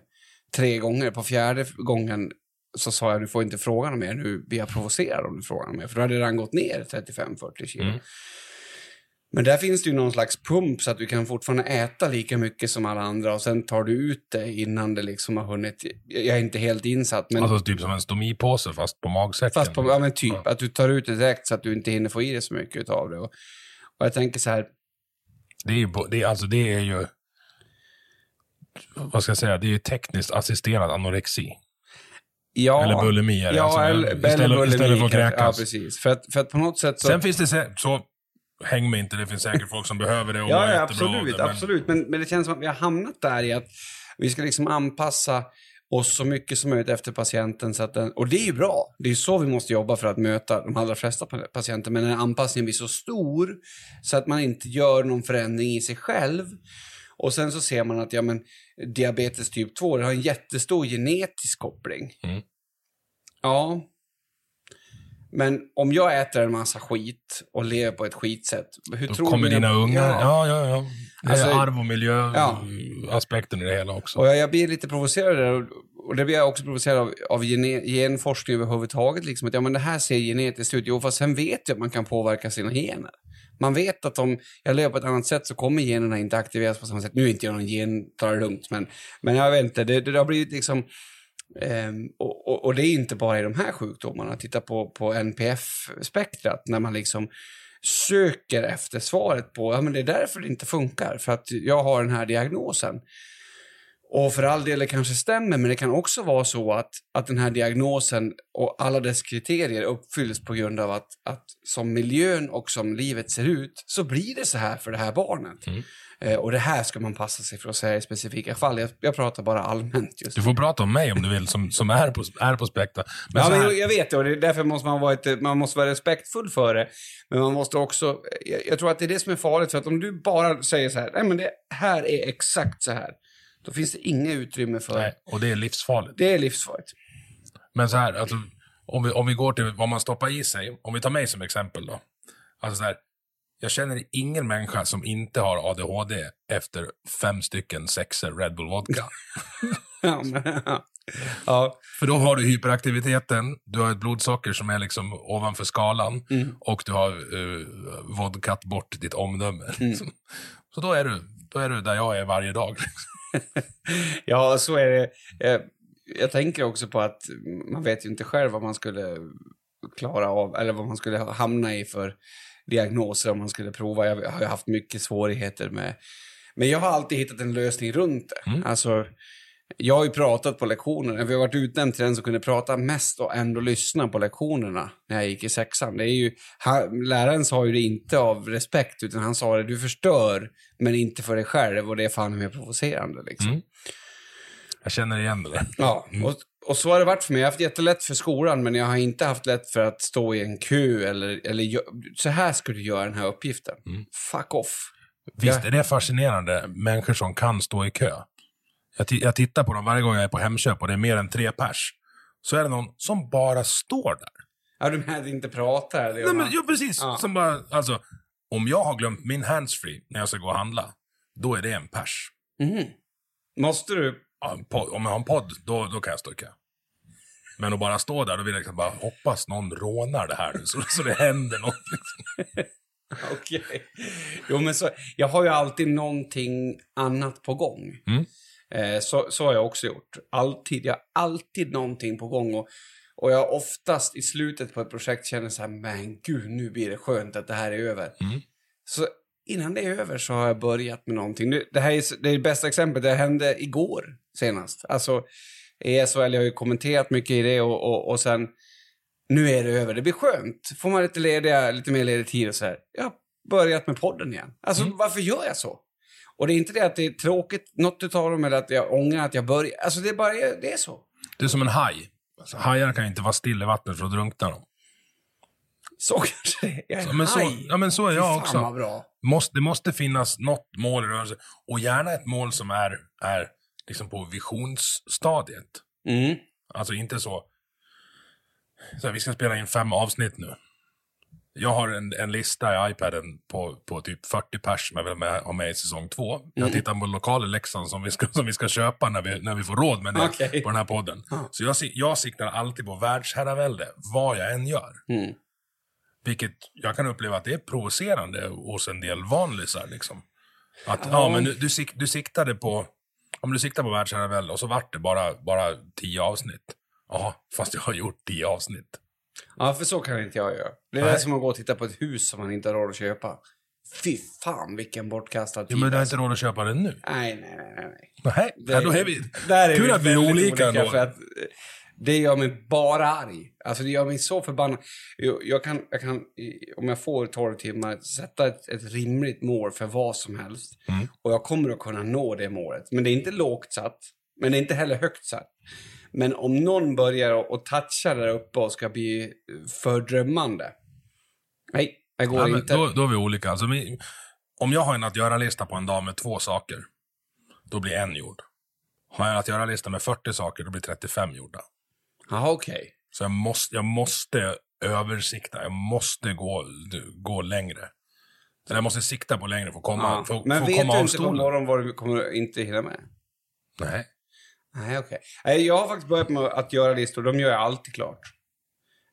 tre gånger. På fjärde gången så sa jag du får inte fråga något mer. Nu blir jag provocerad om du frågar något mer. För då hade det redan gått ner 35-40 kilo. Mm. Men där finns det ju någon slags pump så att du kan fortfarande äta lika mycket som alla andra och sen tar du ut det innan det liksom har hunnit. Jag är inte helt insatt men Alltså typ som en stomipåse fast på magsäcken. fast på, ja men typ att du tar ut det direkt så att du inte hinner få i dig så mycket av det. Och, och jag tänker så här, Det är ju, det alltså det är ju, vad ska jag säga, det är ju tekniskt assisterad anorexi. ja. Eller bulimi är det. Ja, alltså, eller, istället, eller bulimi. istället för att kanske. Ja, kräkas. precis. För att, för att på något sätt så... Sen finns det så, häng med inte, det finns säkert folk som behöver det och Ja, ja absolut. det, men- absolut. Men, men det känns som att vi har hamnat där i att vi ska liksom anpassa oss så mycket som möjligt efter patienten. Så att den, och det är ju bra. Det är så vi måste jobba för att möta de allra flesta pa- patienter. Men när anpassningen blir så stor så att man inte gör någon förändring i sig själv. Och sen så ser man att ja, men, diabetes typ 2 det har en jättestor genetisk koppling. Mm. Ja. Men om jag äter en massa skit och lever på ett skitsätt, hur Då tror kommer dina ungar, ja, ja, ja. Det är Alltså- arv och miljö, Ja. i det hela också. Och jag, jag blir lite provocerad där. Och, det blir jag också provocerad av, av gene, genforskning överhuvudtaget. Liksom, att ja, men det här ser genetiskt ut. Jo, fast sen vet jag att man kan påverka sina gener. Man vet att om jag lever på ett annat sätt så kommer generna inte aktiveras på samma sätt. Nu är inte jag någon gen, ta det lugnt, men, men jag vet inte. Det, det har blivit liksom... Um, och, och, och det är inte bara i de här sjukdomarna. Titta på, på NPF-spektrat när man liksom söker efter svaret på, ja men det är därför det inte funkar, för att jag har den här diagnosen. Och för all del det kanske stämmer, men det kan också vara så att, att den här diagnosen och alla dess kriterier uppfylls på grund av att, att som miljön och som livet ser ut så blir det så här för det här barnet. Mm. Eh, och det här ska man passa sig för att säga i specifika fall. Jag, jag pratar bara allmänt just Du får prata om mig om du vill, som, som är på, är på spekta. Men ja, men jag- jag vet det och det är därför måste man vara, ett, man måste vara respektfull för det. Men man måste också, jag, jag tror att det är det som är farligt för att om du bara säger så här, nej men det här är exakt så här. Då finns det inget utrymme för, nej, och det är livsfarligt. det är livsfarligt. Men så här, alltså, om, vi, om vi går till vad man stoppar i sig. Om vi tar mig som exempel då. Alltså så här, jag känner ingen människa som inte har ADHD efter fem stycken sexer Red Bull Vodka. Ja, men, ja. För då har du hyperaktiviteten, du har ett blodsocker som är liksom ovanför skalan Mm. och du har uh, vodkat bort ditt omdöme. Mm. liksom. Så då är, du, då är du där jag är varje dag. ja, så är det. Jag, jag tänker också på att man vet ju inte själv vad man skulle klara av, eller vad man skulle hamna i för diagnoser om man skulle prova. Jag har ju haft mycket svårigheter med... Men jag har alltid hittat en lösning runt det. Mm. Alltså, jag har ju pratat på lektionerna. Vi har varit utnämnd till den som kunde prata mest och ändå lyssna på lektionerna när jag gick i sexan. Det är ju, han, läraren sa ju det inte av respekt, utan han sa det, du förstör, men inte för dig själv och det är fan mer provocerande. Liksom. Mm. Jag känner igen det där. Ja, och, och så har det varit för mig. Jag har haft jättelätt för skolan, men jag har inte haft lätt för att stå i en kö eller, eller så här ska du göra den här uppgiften. Mm. Fuck off. Visst är det fascinerande, människor som kan stå i kö. Jag, jag tittar på dem varje gång jag är på Hemköp och det är mer än tre pers. Så är det någon som bara står där. Ja, du menar inte prata? Eller? Nej, men, ja, precis. Ja. Som bara, alltså, om jag har glömt min handsfree när jag ska gå och handla, då är det en pers. Mhm. Måste du? Ja, Om jag har en podd, då, då kan jag kö. Men att bara stå där, då vill jag liksom bara hoppas någon rånar det här nu, så, så det händer något. Liksom. Okej. Jo, men så, jag har ju alltid någonting annat på gång. Mm. Eh, så, så har jag också gjort. Alltid. Jag har alltid någonting på gång. Och, och jag oftast i slutet på ett projekt känner så här, men gud, nu blir det skönt att det här är över. Mm. Så innan det är över så har jag börjat med någonting. Det här är, det är det bästa exemplet. Det hände igår senast. Alltså, i SHL, jag har ju kommenterat mycket i det och, och, och sen, nu är det över. Det blir skönt. Får man lite, lediga, lite mer ledig tid och så här. Jag har börjat med podden igen. Alltså, varför gör jag så? Och det är inte det att det är tråkigt, något utav dem, eller att jag ångrar att jag börjar. Alltså, det är bara, det är så. Det är som en haj. Alltså, hajar kan inte vara still i vattnet för att drunkna dem. Så kanske det är. Jag är Ja, men så- haj. ja, men så är jag också. bra. Måste, det måste finnas något mål i rörelse. Och gärna ett mål som är, är liksom på visionsstadiet. Mm. Alltså inte så... så här, vi ska spela in fem avsnitt nu. Jag har en, en lista i iPaden på, på typ 40 pers som jag vill med, ha med i säsong två. Jag tittar på lokaler i Leksand som vi ska, som vi ska köpa när vi, när vi får råd med det Okej. på den här podden. Så jag, jag siktar alltid på världsherravälde, vad jag än gör. Mm. Vilket jag kan uppleva att det är provocerande hos en del vanlisar. Liksom. Att. Ja. men du, du, sik, du siktade på, om du siktar på världsherravälde och så vart det bara, bara tio avsnitt. Ja, fast jag har gjort tio avsnitt. Ja, för så kan inte jag göra. Det är Nej. det som att gå och titta på ett hus som man inte har råd att köpa. Fy fan vilken bortkastad tid. Jo, men du har inte råd att köpa den nu. Nej, nej, nej, nej, nej. Ja, då är vi... Där är Kul vi att vi är olika ändå. För att eh, det gör mig bara arg. Alltså det gör mig så förbannad. Jag, jag, kan, jag kan, om jag får 12 timmar, sätta ett, ett rimligt mål för vad som helst. Mm. Och jag kommer att kunna nå det målet. Men det är inte lågt satt. Men det är inte heller högt satt. Men om någon börjar och, och toucha där uppe och ska bli eh, för drömmande. Nej, det går Ja, inte. då, då är vi olika. Alltså, vi, om jag har en att göra-lista på en dag med två saker, då blir en gjord. Har jag en att göra-lista med 40 saker, då blir 35 gjorda. Jaha, okej. Så jag måste, jag måste översikta, jag måste gå, gå längre. Eller jag måste sikta på längre för att komma, Ja. för, Men för vet komma du inte på stolen. morgonen vad du kommer inte hinna med? Nej. Nej, okej. Nej, Jag har faktiskt börjat med att göra listor. De gör jag alltid klart.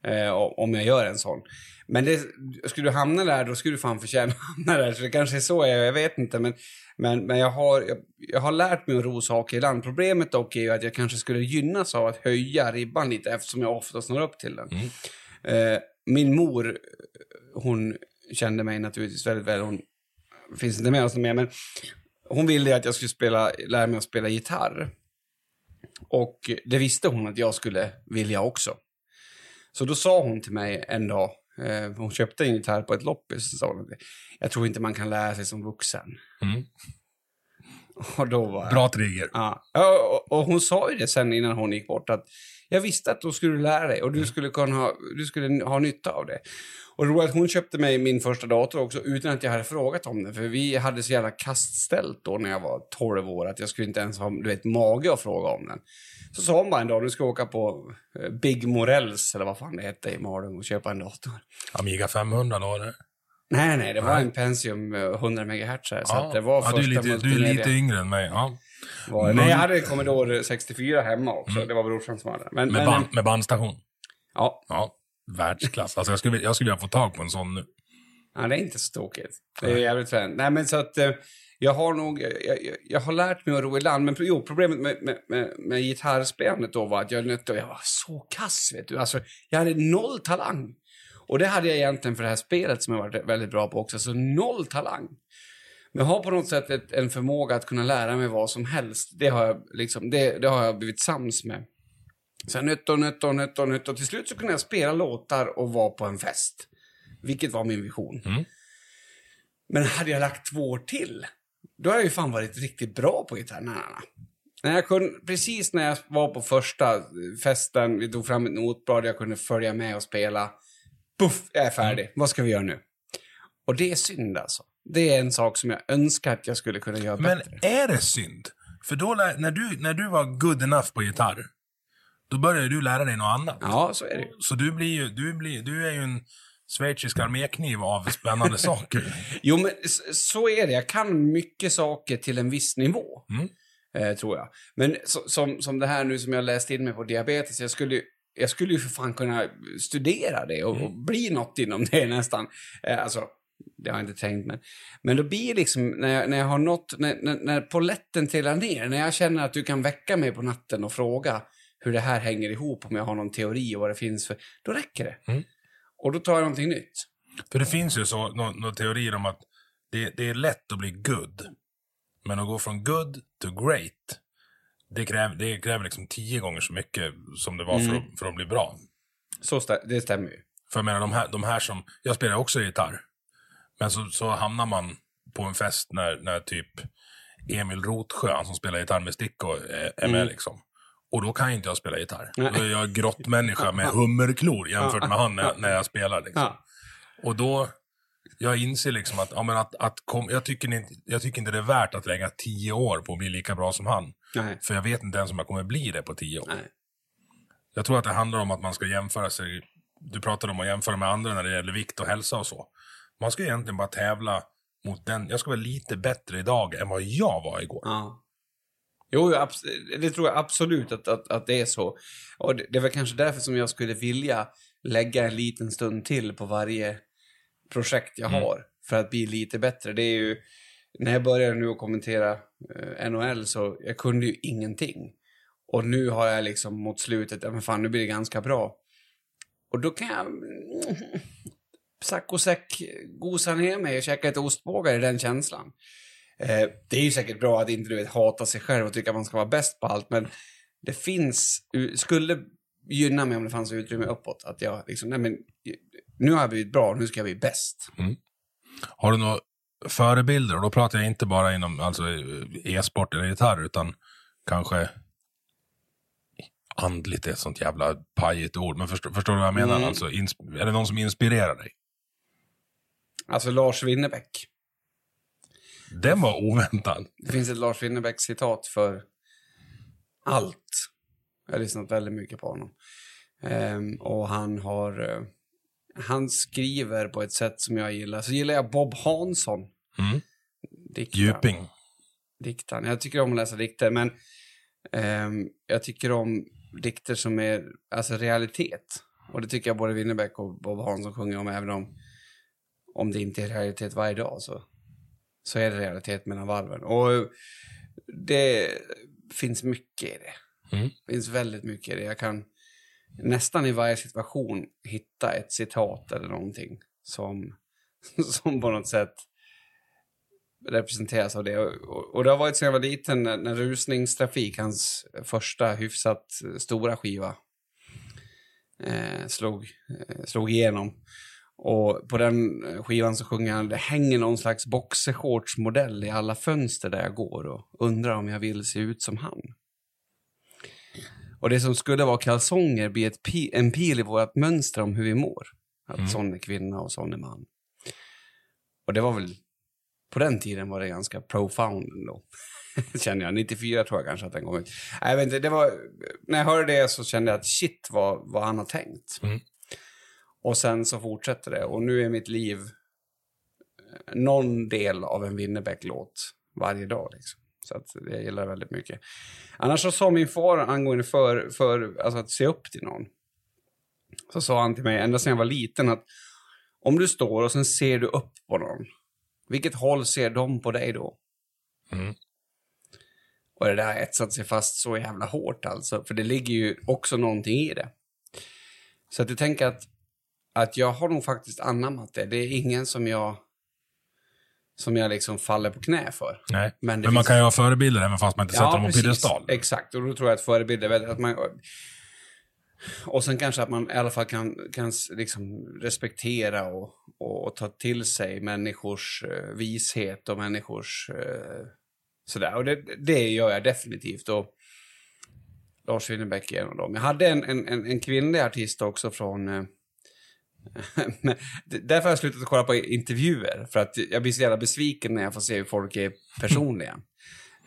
Eh, om jag gör en sån. Men det, skulle du hamna där, då skulle du fan förtjäna att hamna där. Så det kanske är så jag jag vet inte. Men, men, men jag, har, jag, jag har lärt mig att ro saker i land. Problemet dock är ju att jag kanske skulle gynnas av att höja ribban lite eftersom jag oftast når upp till den. Mm. Eh, min mor, hon kände mig naturligtvis väldigt väl. Hon finns inte med oss mer, men hon ville att jag skulle spela, lära mig att spela gitarr. Och det visste hon att jag skulle vilja också. Så då sa hon till mig en dag, eh, hon köpte en gitarr på ett loppis, så sa hon, jag tror inte man kan lära sig som vuxen. Mm. Och då var Bra trigger. Ja, Ja, och, och hon sa ju det sen innan hon gick bort att jag visste att då skulle du lära dig och du skulle kunna ha, du skulle ha nytta av det. Och det är att hon köpte mig min första dator också utan att jag hade frågat om det. För vi hade så jävla kastställt då när jag var 12 år att jag skulle inte ens ha du vet, mage att fråga om den. Så sa hon bara en dag, du ska åka på eh, Big Morells eller vad fan det hette i Malung och köpa en dator. Amiga 500 då eller? Nej, nej, det var Nej. en Pentium eh, 100 MHz. Så Ja. det var ja, första du, är lite, du är lite yngre än mig. Ja. Var, nej, jag hade Commodore 64 hemma också. Det var brorsan som hade. Men, Mm. Med, men, band, med bandstation. Ja, Ja, världsklass. Alltså jag skulle, jag skulle vilja få tag på en sån nu. ja, det är inte så tokigt. Det är jävligt fränt. Nej, men så att eh, jag har nog, jag, jag, jag har lärt mig att ro i land. Men jo, problemet med, med, med, med gitarrspelandet då var att jag, nötte, jag var så kass, vet du. Alltså, jag hade noll talang. Och det hade jag egentligen för det här spelet som jag varit väldigt bra på också. Så noll talang. Men jag har på något sätt ett, en förmåga att kunna lära mig vad som helst. Det har jag, liksom, det, det har jag blivit sams med. Så nötte och nötte och nötte och nötte. Och till slut så kunde jag spela låtar och vara på en fest. Vilket var min vision. Mm. Men hade jag lagt två år till, då hade jag ju fan varit riktigt bra på gitarr. Nej. När jag kunde, precis när jag var på första festen, vi tog fram ett notblad, jag kunde följa med och spela. Puff, jag är färdig. Vad ska vi göra nu? Och det är synd alltså. Det är en sak som jag önskar att jag skulle kunna göra Men bättre. är det synd? För då, när du, när du var good enough på gitarr, då började du lära dig något annat. Ja, så är det. Så du blir ju, du blir, du är ju en schweizisk armékniv av spännande saker. Jo, men så är det. Jag kan mycket saker till en viss nivå. Mm. Eh, tror jag. Men så, som, som det här nu som jag läste in mig på diabetes. Jag skulle, ju- jag skulle ju för fan kunna studera det och, och bli något inom det nästan. Eh, alltså, det har jag inte tänkt, men, men då blir det liksom, när jag, när jag har nått, när, när, när poletten trillar ner, när jag känner att du kan väcka mig på natten och fråga hur det här hänger ihop, om jag har någon teori och vad det finns för, då räcker det. Mm. Och då tar jag någonting nytt. För det finns ju så, några nå teorier om att det, det är lätt att bli good. Men att gå från good to great, det kräver, det kräver liksom tio gånger så mycket som det var för, att, för att bli bra. Så stä- det stämmer ju. För jag menar, de här, de här som... Jag spelar också gitarr. Men så, så hamnar man på en fest när, när typ Emil Rotsjö, han som spelar gitarr med Sticko, är, är med liksom. Och då kan inte jag spela gitarr. Nej. Då är jag grottmänniska med hummerklor jämfört med han när, jag- när jag spelar. Liksom. Ja. Och då, jag inser liksom att, ja, men att, att kom, jag, tycker inte, jag tycker inte det är värt att lägga tio år på att bli lika bra som han. Nej. För jag vet inte ens om jag kommer bli det på tio år. Nej. Jag tror att det handlar om att man ska jämföra sig. Du pratade om att jämföra med andra när det gäller vikt och hälsa och så. Man ska egentligen bara tävla mot den. Jag ska vara lite bättre idag än vad jag var igår. Ja. Jo, det tror jag absolut att, att, att det är så. Och det, det väl kanske därför som jag skulle vilja lägga en liten stund till på varje projekt jag Mm. har för att bli lite bättre. Det är ju, när jag började nu att kommentera eh, NHL så jag kunde ju ingenting. Och nu har jag liksom mot slutet, ja men fan nu blir det ganska bra. Och då kan jag mm, sack och säck gosa ner mig och käka ett ostbågar i den känslan. Eh, det är ju säkert bra att inte du vet, hata sig själv och tycka att man ska vara bäst på allt, men det finns, skulle gynna mig om det fanns utrymme uppåt. Att jag liksom, nej men, nu har jag blivit bra, nu ska jag bli bäst. Har du några förebilder? Och då pratar jag inte bara inom alltså, e-sport eller gitarr, utan kanske andligt är ett sånt jävla pajigt ord. Men förstår, förstår du vad jag menar? Mm. Alltså, är det någon som inspirerar dig? Alltså Lars Winnerbäck. Den var oväntad. Det finns ett Lars Winnerbäck-citat för allt. Jag har lyssnat väldigt mycket på honom. Ehm, och han har... eh, han skriver på ett sätt som jag gillar. Så gillar jag Bob Hansson. Mm. Diktaren. Djuping. diktaren. Jag tycker om att läsa dikter, men ehm, jag tycker om dikter som är alltså realitet. Och det tycker jag både Winnerbäck och Bob Hansson sjunger om, även om, om det inte är realitet varje dag så, så är det realitet mellan varven. Och det finns mycket i det. Mm. Det finns väldigt mycket i det. Jag kan nästan i varje situation hitta ett citat eller någonting som, som på något sätt representeras av det. Och, och det har varit sedan jag var liten när, när Rusningstrafik, hans första hyfsat stora skiva, eh, slog, eh, slog igenom. Och på den skivan så sjunger han Det hänger någon slags boxershortsmodell i alla fönster där jag går och undrar om jag vill se ut som han. Och det som skulle vara kalsonger blir ett pi- en pil i vårt mönster om hur vi mår. Att Mm. sån är kvinna och sån är man. Och det var väl, på den tiden var det ganska profound ändå. Känner jag. 94 tror jag kanske att den kom ut. Nej, Jag vet inte, det var, när jag hörde det så kände jag att shit vad, vad han har tänkt. Mm. Och sen så fortsätter det. Och nu är mitt liv eh, någon del av en Winnerbäck-låt varje dag. Liksom. Så att jag gillar det väldigt mycket. Annars så sa min far angående för, för alltså att se upp till någon. Så sa han till mig ända sedan jag var liten att om du står och sen ser du upp på någon. Vilket håll ser de på dig då? Mm. Och det där har etsat sig fast så jävla hårt alltså. För det ligger ju också någonting i det. Så att jag tänker att, att jag har nog faktiskt anammat det. Det är ingen som jag som jag liksom faller på knä för. Nej. Men Men, man kan ju ha förebilder även fast man inte sätter dem på piedestal. Exakt, och då tror jag att förebilder, är att man... Och sen kanske att man i alla fall kan, kan liksom respektera och, och, och ta till sig människors eh, vishet och människors... Eh, sådär. Och det, det gör jag definitivt. Och Lars Winnerbäck är en av dem. Jag hade en, en, en, en kvinnlig artist också från... Men därför har jag slutat kolla på intervjuer. För att jag blir så jävla besviken när jag får se hur folk är personliga.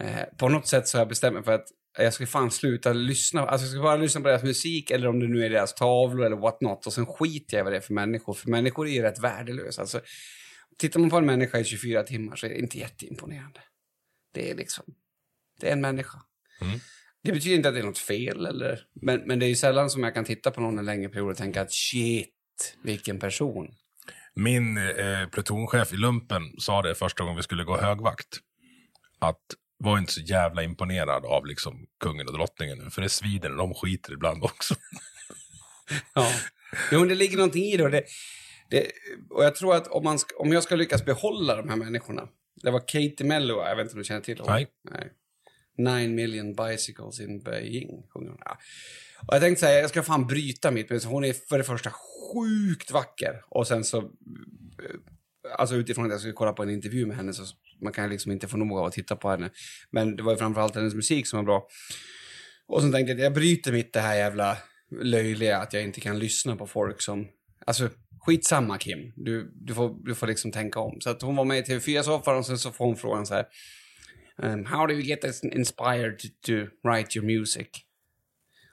Eh, på något sätt så har jag bestämt mig för att jag ska fan sluta lyssna. Alltså jag ska bara lyssna på deras musik eller om det nu är deras tavlor eller what not. Och sen skiter jag i vad det är för människor. För människor är ju rätt värdelösa. Alltså, tittar man på en människa i 24 timmar så är det inte jätteimponerande. Det är liksom, det är en människa. Mm. Det betyder inte att det är något fel eller, men, men det är ju sällan som jag kan titta på någon en längre period och tänka att shit, vilken person. Min eh, plutonchef i lumpen sa det första gången vi skulle gå högvakt. Att var inte så jävla imponerad av liksom kungen och drottningen nu, för det svider de skiter ibland också. Ja. Jo, men det ligger någonting i det. Och, det, det, och jag tror att om, man ska, om jag ska lyckas behålla de här människorna. Det var Katie Mello, jag vet inte om du känner till honom? Nej. Nej. Nine million bicycles in Beijing, sjunger hon. Ja. Och jag tänkte säga, jag ska fan bryta mitt men Hon är för det första sjukt vacker. Och sen så, eh, alltså utifrån att jag skulle kolla på en intervju med henne så man kan liksom inte få nog av att titta på henne. Men det var ju framförallt hennes musik som var bra. Och sen tänkte jag att jag bryter mitt det här jävla löjliga att jag inte kan lyssna på folk som... Alltså, skitsamma Kim. Du, du, får, du får liksom tänka om. Så att hon var med i TV4-soffan och sen så får hon frågan så här. Um, how do you get inspired to, to write your music?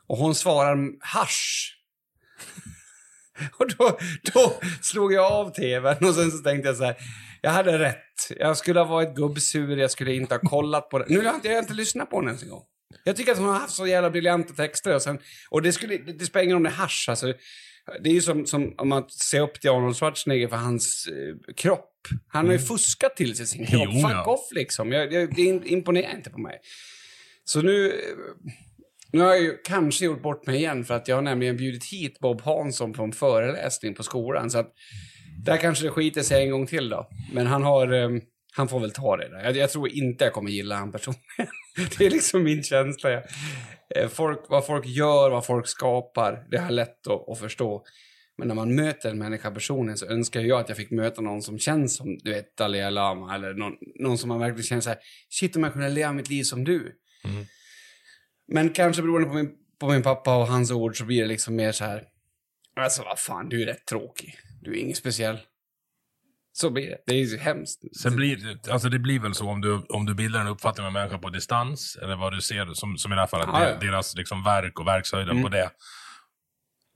Och hon svarar hasch. och då, då slog jag av tvn och sen så tänkte jag så här. Jag hade rätt. Jag skulle ha varit gubbsur, jag skulle inte ha kollat på det. Nu har jag inte, jag har inte lyssnat på den ens en gång. Jag tycker att hon har haft så jävla briljanta texter och sen, och det skulle, det, det spelar ingen roll om det är hasch alltså. Det är ju som, som om man ser upp till Arnold Schwarzenegger för hans eh, kropp. Han har ju fuskat till sig sin kropp. Mm. Jo, Fuck ja. off liksom. Jag, jag, det imponerar inte på mig. Så nu... eh, nu har jag ju kanske gjort bort mig igen för att jag har nämligen bjudit hit Bob Hansson på en föreläsning på skolan. Så att där kanske det skiter sig en gång till då. Men han har... Um, Han får väl ta det där. Jag, jag tror inte jag kommer gilla han personligen. det är liksom min känsla. Eh, folk, vad folk gör, vad folk skapar, det har jag lätt att, att förstå. Men när man möter en människa personligen så önskar jag att jag fick möta någon som känns som, du vet, Dalai Lama eller någon, någon som man verkligen känner så här, shit om jag kunde leva mitt liv som du. Mm. Men kanske beroende på min, på min pappa och hans ord så blir det liksom mer så här, alltså vad fan, du är rätt tråkig. Du är ingen speciell. Så blir det. Det är ju hemskt. Sen blir, alltså det blir väl så om du, om du bildar en uppfattning om en människa på distans, eller vad du ser, som, som i det här fallet, de- ja. Mm. deras liksom verk och verkshöjden på det.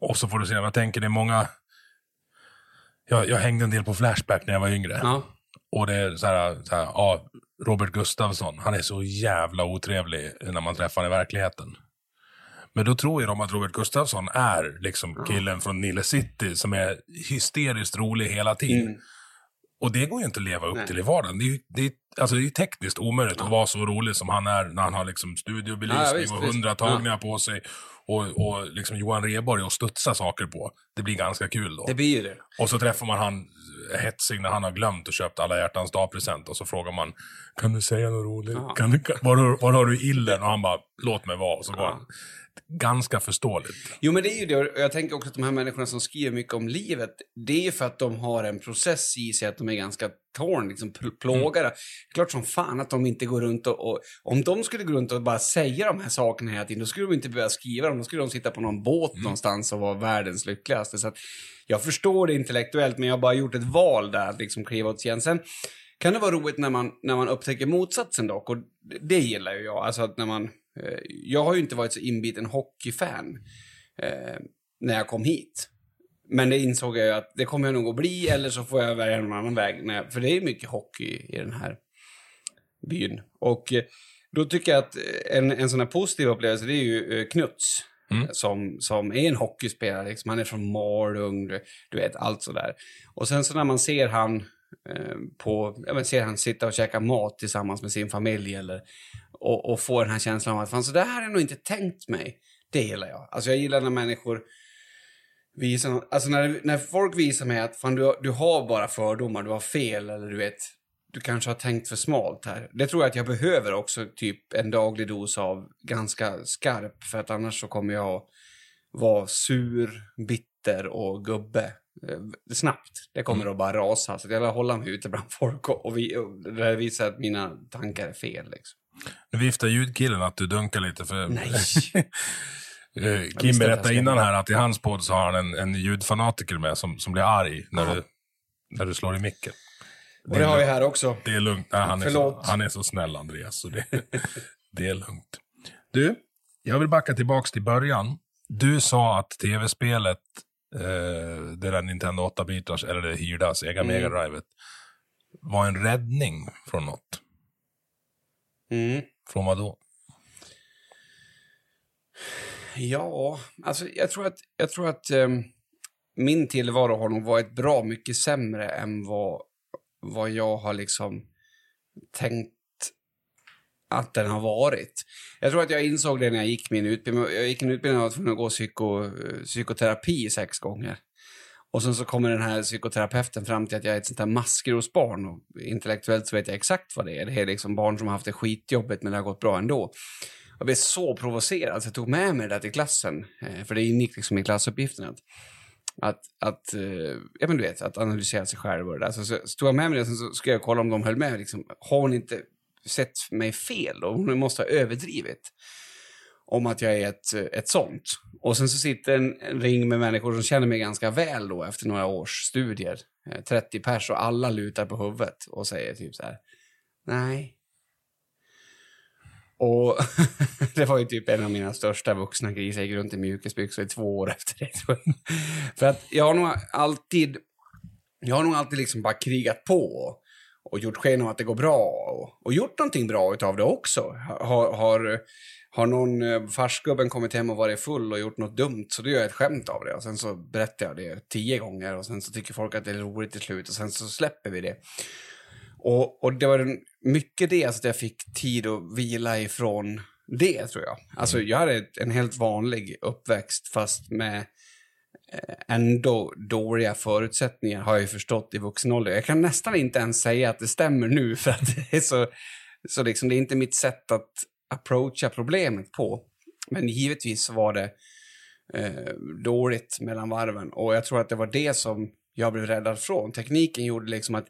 Och så får du se, jag tänker det är många... Jag, jag hängde en del på Flashback när jag var yngre. Ja. Och det är så här, så här, ja, Robert Gustafsson, han är så jävla otrevlig när man träffar honom i verkligheten. Men då tror ju de att Robert Gustafsson är liksom killen från Nile City som är hysteriskt rolig hela tiden. Mm. Och det går ju inte att leva upp Nej. till i vardagen. Det är det är, alltså det är tekniskt omöjligt att vara så rolig som han är när han har liksom studiobelysning Ja, visst, och hundra tagningar på sig. Och, och liksom Johan Rheborg och studsa saker på. Det blir ganska kul då. Det blir ju det. Och så träffar man han hetsig när han har glömt att köpa alla hjärtans dag-present. Och så frågar man, kan du säga något roligt? Kan du, var, var har du illen? Och han bara, låt mig vara. Och så går han. Ganska förståeligt. Jo, men det är ju det. Och jag tänker också att de här människorna som skriver mycket om livet, det är ju för att de har en process i sig att de är ganska torn, liksom pl- plågade. Klart som fan att de inte går runt och, och... Om de skulle gå runt och bara säga de här sakerna hela tiden, då skulle de inte behöva skriva dem. Då skulle de sitta på någon båt någonstans och vara världens lyckligaste. Så att jag förstår det intellektuellt, men jag har bara gjort ett val där att liksom kliva åt sidan. Sen kan det vara roligt när man, när man upptäcker motsatsen dock, och det gillar ju jag. Alltså att när man... Eh, jag har ju inte varit så inbiten hockeyfan eh, när jag kom hit. Men det insåg jag ju att det kommer jag nog att bli, eller så får jag välja någon annan väg. När, för det är mycket hockey i den här byn. Och eh, då tycker jag att eh, en, en sån här positiv upplevelse, det är ju Knuts. Mm. Som, som är en hockeyspelare, liksom. han är från Malung, du, du vet, allt sådär. Och sen så när man ser han eh, på, ja, men ser han sitta och käka mat tillsammans med sin familj eller, och, och få den här känslan av att fan, så där har jag nog inte tänkt mig. Det gillar jag. Alltså jag gillar när människor visar alltså när, när folk visar mig att fan, du, har- du har bara fördomar, du har fel eller du vet, du kanske har tänkt för smalt här. Det tror jag att jag behöver också typ en daglig dos av ganska skarp för att annars så kommer jag vara sur, bitter och gubbe eh, snabbt. Det kommer att bara rasa. Så jag vill hålla mig ute bland folk och, och, vi, och det här visar att mina tankar är fel. Liksom. Nu viftar ljudkillen att du dunkar lite för... Nej. Eh, Kim berättade innan här att i hans podd så har han en, en ljudfanatiker med som, som blir arg när, Ja. du, när du slår i micken. Och det har vi här också. Det är lugnt. Nej, han, är så, han är så snäll, Andreas. Så det, det är lugnt. Du, jag vill backa tillbaks till början. Du sa att tv-spelet, eh, det där Nintendo 8-bitars, eller det hyrda Sega Mm. Mega Drivet, var en räddning från något. Mm. Från vad då? Ja, alltså jag tror att, jag tror att ehm, min tillvaro har nog varit bra mycket sämre än vad, vad jag har liksom tänkt att den har varit. Jag tror att jag insåg det när jag gick min utbildning. Jag gick en utbildning och var tvungen att gå psyko, eh, psykoterapi sex gånger. Och sen så kommer den här psykoterapeuten fram till att jag är ett sånt här maskrosbarn. Och intellektuellt så vet jag exakt vad det är. Det är liksom barn som har haft det skitjobbigt men det har gått bra ändå. Jag blev så provocerad så jag tog med mig det där till klassen. Eh, för det ingick liksom i klassuppgiften. Att, att, att, eh, ja, men du vet, att analysera sig själv och det där. Så, så, så tog jag med mig det sen så ska jag kolla om de höll med. Liksom, har hon inte sett mig fel? Och hon måste ha överdrivit om att jag är ett, ett sånt. Och sen så sitter en, en ring med människor som känner mig ganska väl då efter några års studier. Eh, 30 pers och alla lutar på huvudet och säger typ så här. Nej. Och det var ju typ en av mina största vuxna kriser. Jag gick runt i mjukisbyxor i två år efter det. tror jag. För att jag har nog alltid, jag har nog alltid liksom bara krigat på. och gjort sken av att det går bra och, och gjort någonting bra utav det också. Har, har, har någon eh, farsgubben kommit hem och varit full och gjort något dumt så då gör jag ett skämt av det och sen så berättar jag det tio gånger och sen så tycker folk att det är roligt till slut och sen så släpper vi det. Och, och det var mycket det, alltså att jag fick tid att vila ifrån det tror jag. Alltså jag hade en helt vanlig uppväxt fast med eh, ändå dåliga förutsättningar har jag ju förstått i vuxen ålder. Jag kan nästan inte ens säga att det stämmer nu för att det är så, så liksom, det är inte mitt sätt att approacha problemet på. Men givetvis var det eh, dåligt mellan varven och jag tror att det var det som jag blev räddad från. Tekniken gjorde liksom att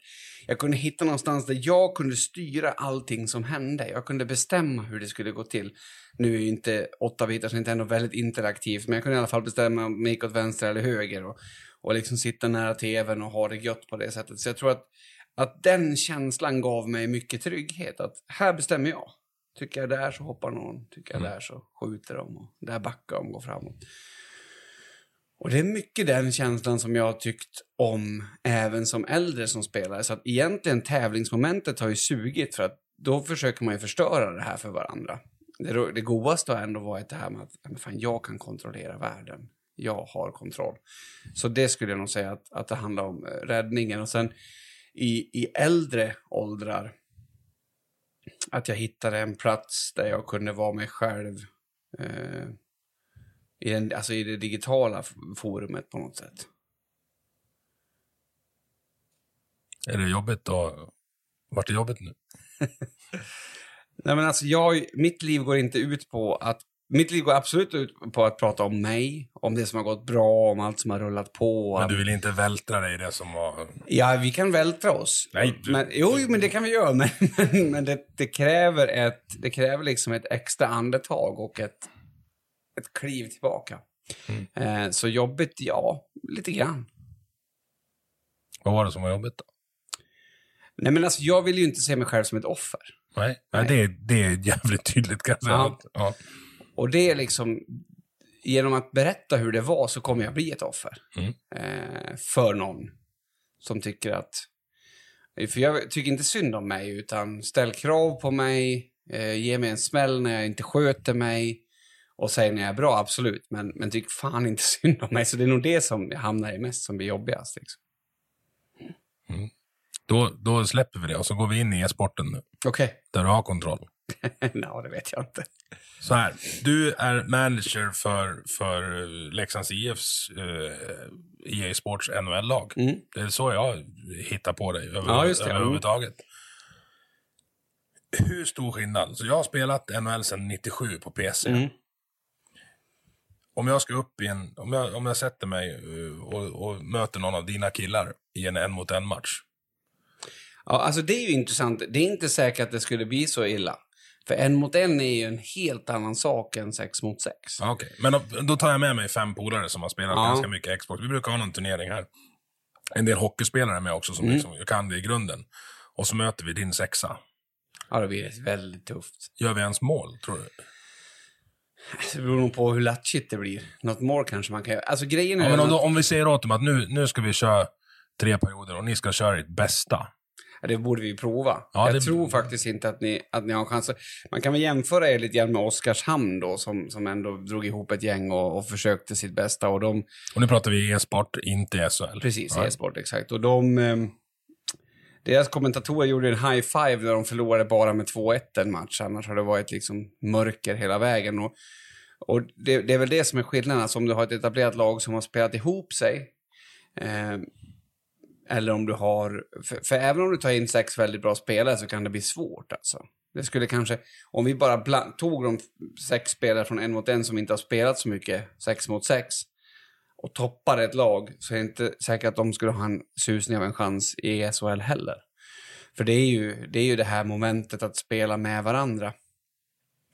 jag kunde hitta någonstans där jag kunde styra allting som hände. Jag kunde bestämma hur det skulle gå till. Nu är ju inte åtta bitar inte ändå väldigt interaktivt, men jag kunde i alla fall bestämma om jag gick åt vänster eller höger och, och liksom sitta nära tvn och ha det gött på det sättet. Så jag tror att, att den känslan gav mig mycket trygghet. Att här bestämmer jag. Tycker jag där så hoppar någon, tycker jag där så skjuter de och där backar de och går framåt. Och det är mycket den känslan som jag har tyckt om även som äldre som spelare. Så att egentligen tävlingsmomentet har ju sugit för att då försöker man ju förstöra det här för varandra. Det, det godaste har ändå varit det här med att fan, jag kan kontrollera världen. Jag har kontroll. Så det skulle jag nog säga att, att det handlar om eh, räddningen. Och sen i, i äldre åldrar att jag hittade en plats där jag kunde vara mig själv. Eh, i, den, alltså i det digitala forumet på något sätt. Är det jobbigt då? Vart är jobbigt nu? Nej men alltså jag, mitt liv går inte ut på att mitt liv går absolut ut på att prata om mig, om det som har gått bra, om allt som har rullat på. Men du vill inte vältra dig i det som var... Ja, vi kan vältra oss. Nej, du- men, jo, men det kan vi göra, men, men, men det, det kräver ett, det kräver liksom ett extra andetag och ett, ett kliv tillbaka. Mm. Eh, så jobbigt, ja, lite grann. Vad var det som var jobbigt då? Nej, men alltså jag vill ju inte se mig själv som ett offer. Nej, Nej. Det, är, det är jävligt tydligt kan jag säga. Ja. Ja. Och det är liksom, genom att berätta hur det var så kommer jag bli ett offer. Mm. Eh, för någon som tycker att, för jag tycker inte synd om mig utan ställ krav på mig, eh, ge mig en smäll när jag inte sköter mig och säg när jag är bra, absolut. Men, men tyck fan inte synd om mig. Så det är nog det som jag hamnar i mest som blir jobbigast. Liksom. Då, då släpper vi det och så går vi in i e-sporten nu. Okej. Där du har kontroll. Nej, det vet jag inte. Så här, du är manager för, för eh, Leksands IFs eh, EA Sports NHL-lag. Mm. Det är så jag hittar på dig över, Ja, just det. överhuvudtaget. Hur stor skillnad? Så jag har spelat NHL sedan 97 på PC. Mm. Om jag ska upp i en, om jag, om jag sätter mig eh, och, och möter någon av dina killar i en en mot en match. Ja, alltså det är ju intressant. Det är inte säkert att det skulle bli så illa. För en mot en är ju en helt annan sak än sex mot sex. Ja, Okej, men då, då tar jag med mig fem polare som har spelat Ja. ganska mycket Xbox. Vi brukar ha någon turnering här. En del hockeyspelare med också som Mm. liksom, jag kan det i grunden. Och så möter vi din sexa. Ja, det blir väldigt tufft. Gör vi ens mål, tror du? Det beror nog på hur latchigt det blir. Något mål kanske man kan göra. Alltså grejen är... Ja, men om, då, om vi säger åt dem att nu, nu ska vi köra tre perioder och ni ska köra ert bästa. Det borde vi prova. Ja, jag det- tror faktiskt inte att ni, att ni har en chans. Man kan väl jämföra er lite grann med Oskarshamn då, som, som ändå drog ihop ett gäng och, och försökte sitt bästa. Och de, Och nu pratar vi e-sport, inte SHL. precis, Ja. e-sport, exakt. Och de... ehm, deras kommentatorer gjorde en high five när de förlorade bara med 2-1 en match. Annars har det varit liksom mörker hela vägen. Och, och det, det är väl det som är skillnaden. Alltså om du har ett etablerat lag som har spelat ihop sig. Eh, eller om du har... För, för även om du tar in sex väldigt bra spelare så kan det bli svårt alltså. Det skulle kanske... Om vi bara bland, tog de sex spelare från en mot en som inte har spelat så mycket, sex mot sex, och toppar ett lag så är det inte säkert att de skulle ha en susning av en chans i SHL heller. För det är ju det, är ju det här momentet att spela med varandra.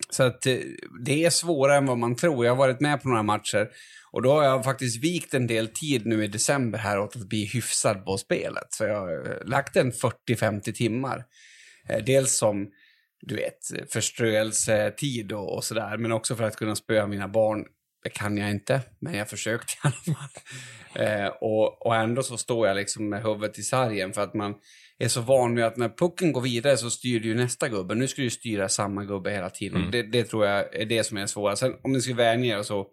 Så att eh, det är svårare än vad man tror. Jag har varit med på några matcher och då har jag faktiskt vikt en del tid nu i december här åt att bli hyfsad på spelet. Så jag har lagt en 40-50 timmar. Eh, dels som, du vet, förströelsetid och, och sådär, men också för att kunna spöa mina barn det kan jag inte, men jag försökte i alla fall. Eh, och, och ändå så står jag liksom med huvudet i sargen för att man är så van vid att när pucken går vidare så styr du ju nästa gubbe. Nu ska du styra samma gubbe hela tiden. Mm. Det, det tror jag är det som är det svåra. Sen om ni ska vänja er och så.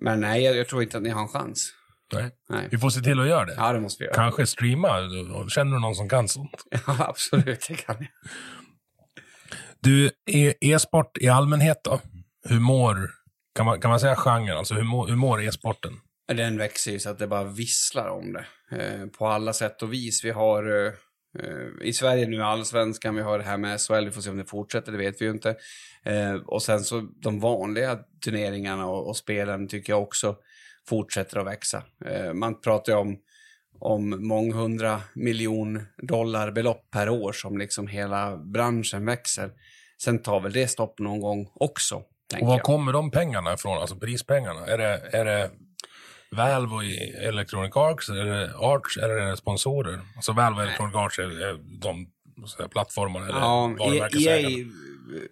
Men nej, jag, jag tror inte att ni har en chans. Nej. Nej. Vi får se till att göra det. Ja, det måste vi göra. Kanske streama. Känner du någon som kan sånt? Ja, absolut, det kan jag. Du, e- e-sport i allmänhet då? Hur mår, kan man, kan man säga genren, alltså hur mår, hur mår e-sporten? Den växer ju så att det bara visslar om det. Eh, på alla sätt och vis. Vi har eh, eh, i Sverige nu allsvenskan, vi har det här med SHL, vi får se om det fortsätter, det vet vi ju inte. Eh, och sen så de vanliga turneringarna och, och spelen tycker jag också fortsätter att växa. Man pratar ju om, om månghundra miljon dollar belopp per år som liksom hela branschen växer. Sen tar väl det stopp någon gång också, Och var jag. kommer de pengarna ifrån, alltså prispengarna? Är det, är det Valve och Electronic Arts, är det Arts eller är det sponsorer? Alltså Valve och Electronic Arts är, är de så här, plattformarna eller Ja, E- varumärkesägarna.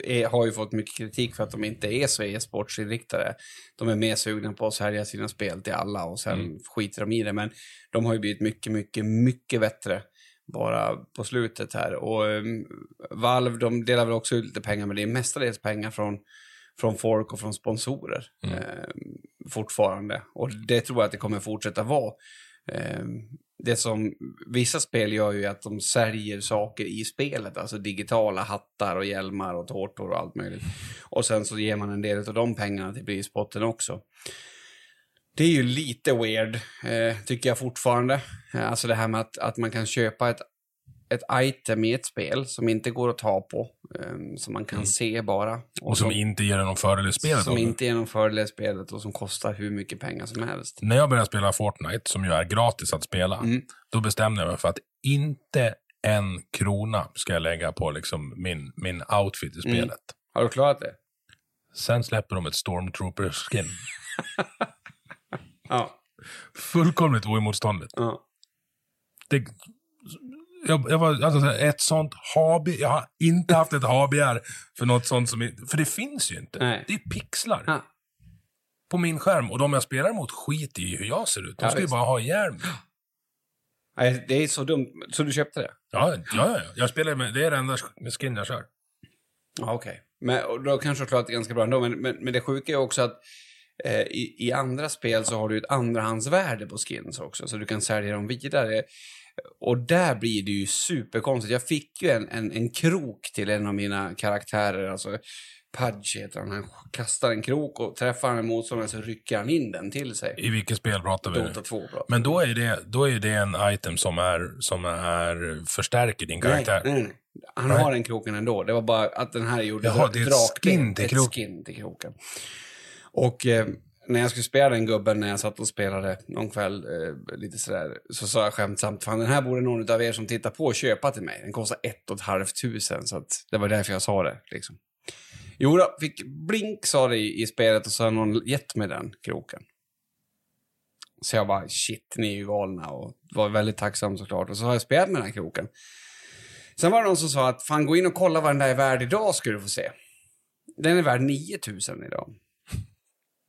EA är, har ju fått mycket kritik för att de inte är så e-sportsinriktade. De är mer sugna på att sälja sina spel till alla och sen Mm. skiter de i det. Men de har ju blivit mycket, mycket, mycket bättre bara på slutet här. Och um, Valve, de delar väl också ut lite pengar, men det är mestadels pengar från, från folk och från sponsorer Mm. eh, fortfarande. Och det tror jag att det kommer fortsätta vara. Eh, det som vissa spel gör ju att de säljer saker i spelet, alltså digitala hattar och hjälmar och tårtor och allt möjligt. Och sen så ger man en del av de pengarna till prispotten också. Det är ju lite weird, eh, tycker jag fortfarande. Eh, Alltså det här med att, att man kan köpa ett, ett item i ett spel som inte går att ta på, eh, som man kan se bara. Mm. Och som som, inte ger någon fördel i spelet. som också. inte är någon fördel i spelet och som kostar hur mycket pengar som helst. När jag började spela Fortnite, som ju är gratis att spela, Mm. då bestämde jag mig för att inte en krona ska jag lägga på liksom min, min outfit i Mm. spelet. Har du klarat det? Sen släpper de ett Stormtrooper-skin. Ja. Fullkomligt oemotståndligt. ja. Det, jag, jag var, alltså, ett sånt hobby, jag har inte haft ett HBR för något sånt som, för det finns ju inte. Nej. Det är pixlar Ja. på min skärm och de jag spelar mot skiter i hur jag ser ut. De Ja, ska ju bara ha ihjäl mig. Nej, det är så dumt. Så du köpte det? Ja, ja, ja, jag spelar med, det är det enda skin jag kör. Ja, okej. Men och då kanske du klarat det ganska bra ändå. Men, men, men det sjuka är också att eh, i, i andra spel så har du ett andrahandsvärde på skins också. Så du kan sälja dem vidare. Och där blir det ju superkonstigt. Jag fick ju en, en, en krok till en av mina karaktärer. Alltså, Pudge heter han. Han kastar en krok och träffar han en motståndare så rycker han in den till sig. I vilket spel pratar vi? Dota 2 bra. Men då är, det, då är det en item som, är, som är, förstärker din karaktär. Nej, nej, nej. Han Nej. har den kroken ändå. Det var bara att den här gjorde Jaha, det är ett skin till ett kroken. skin till kroken. Och eh, när jag skulle spela den gubben, när jag satt och spelade någon kväll, eh, lite sådär, så sa jag skämtsamt, fan den här borde någon av er som tittar på köpa till mig. Den kostar ett och ett halvt tusen, så att det var därför jag sa det. Liksom. Jo då, fick blink sa det i, i spelet och så har någon gett mig den kroken. Så jag bara, shit, ni är ju galna och var väldigt tacksam såklart. Och så har jag spelat med den här kroken. Sen var det någon som sa att fan gå in och kolla vad den där är värd idag ska du få se. Den är värd 9000 idag.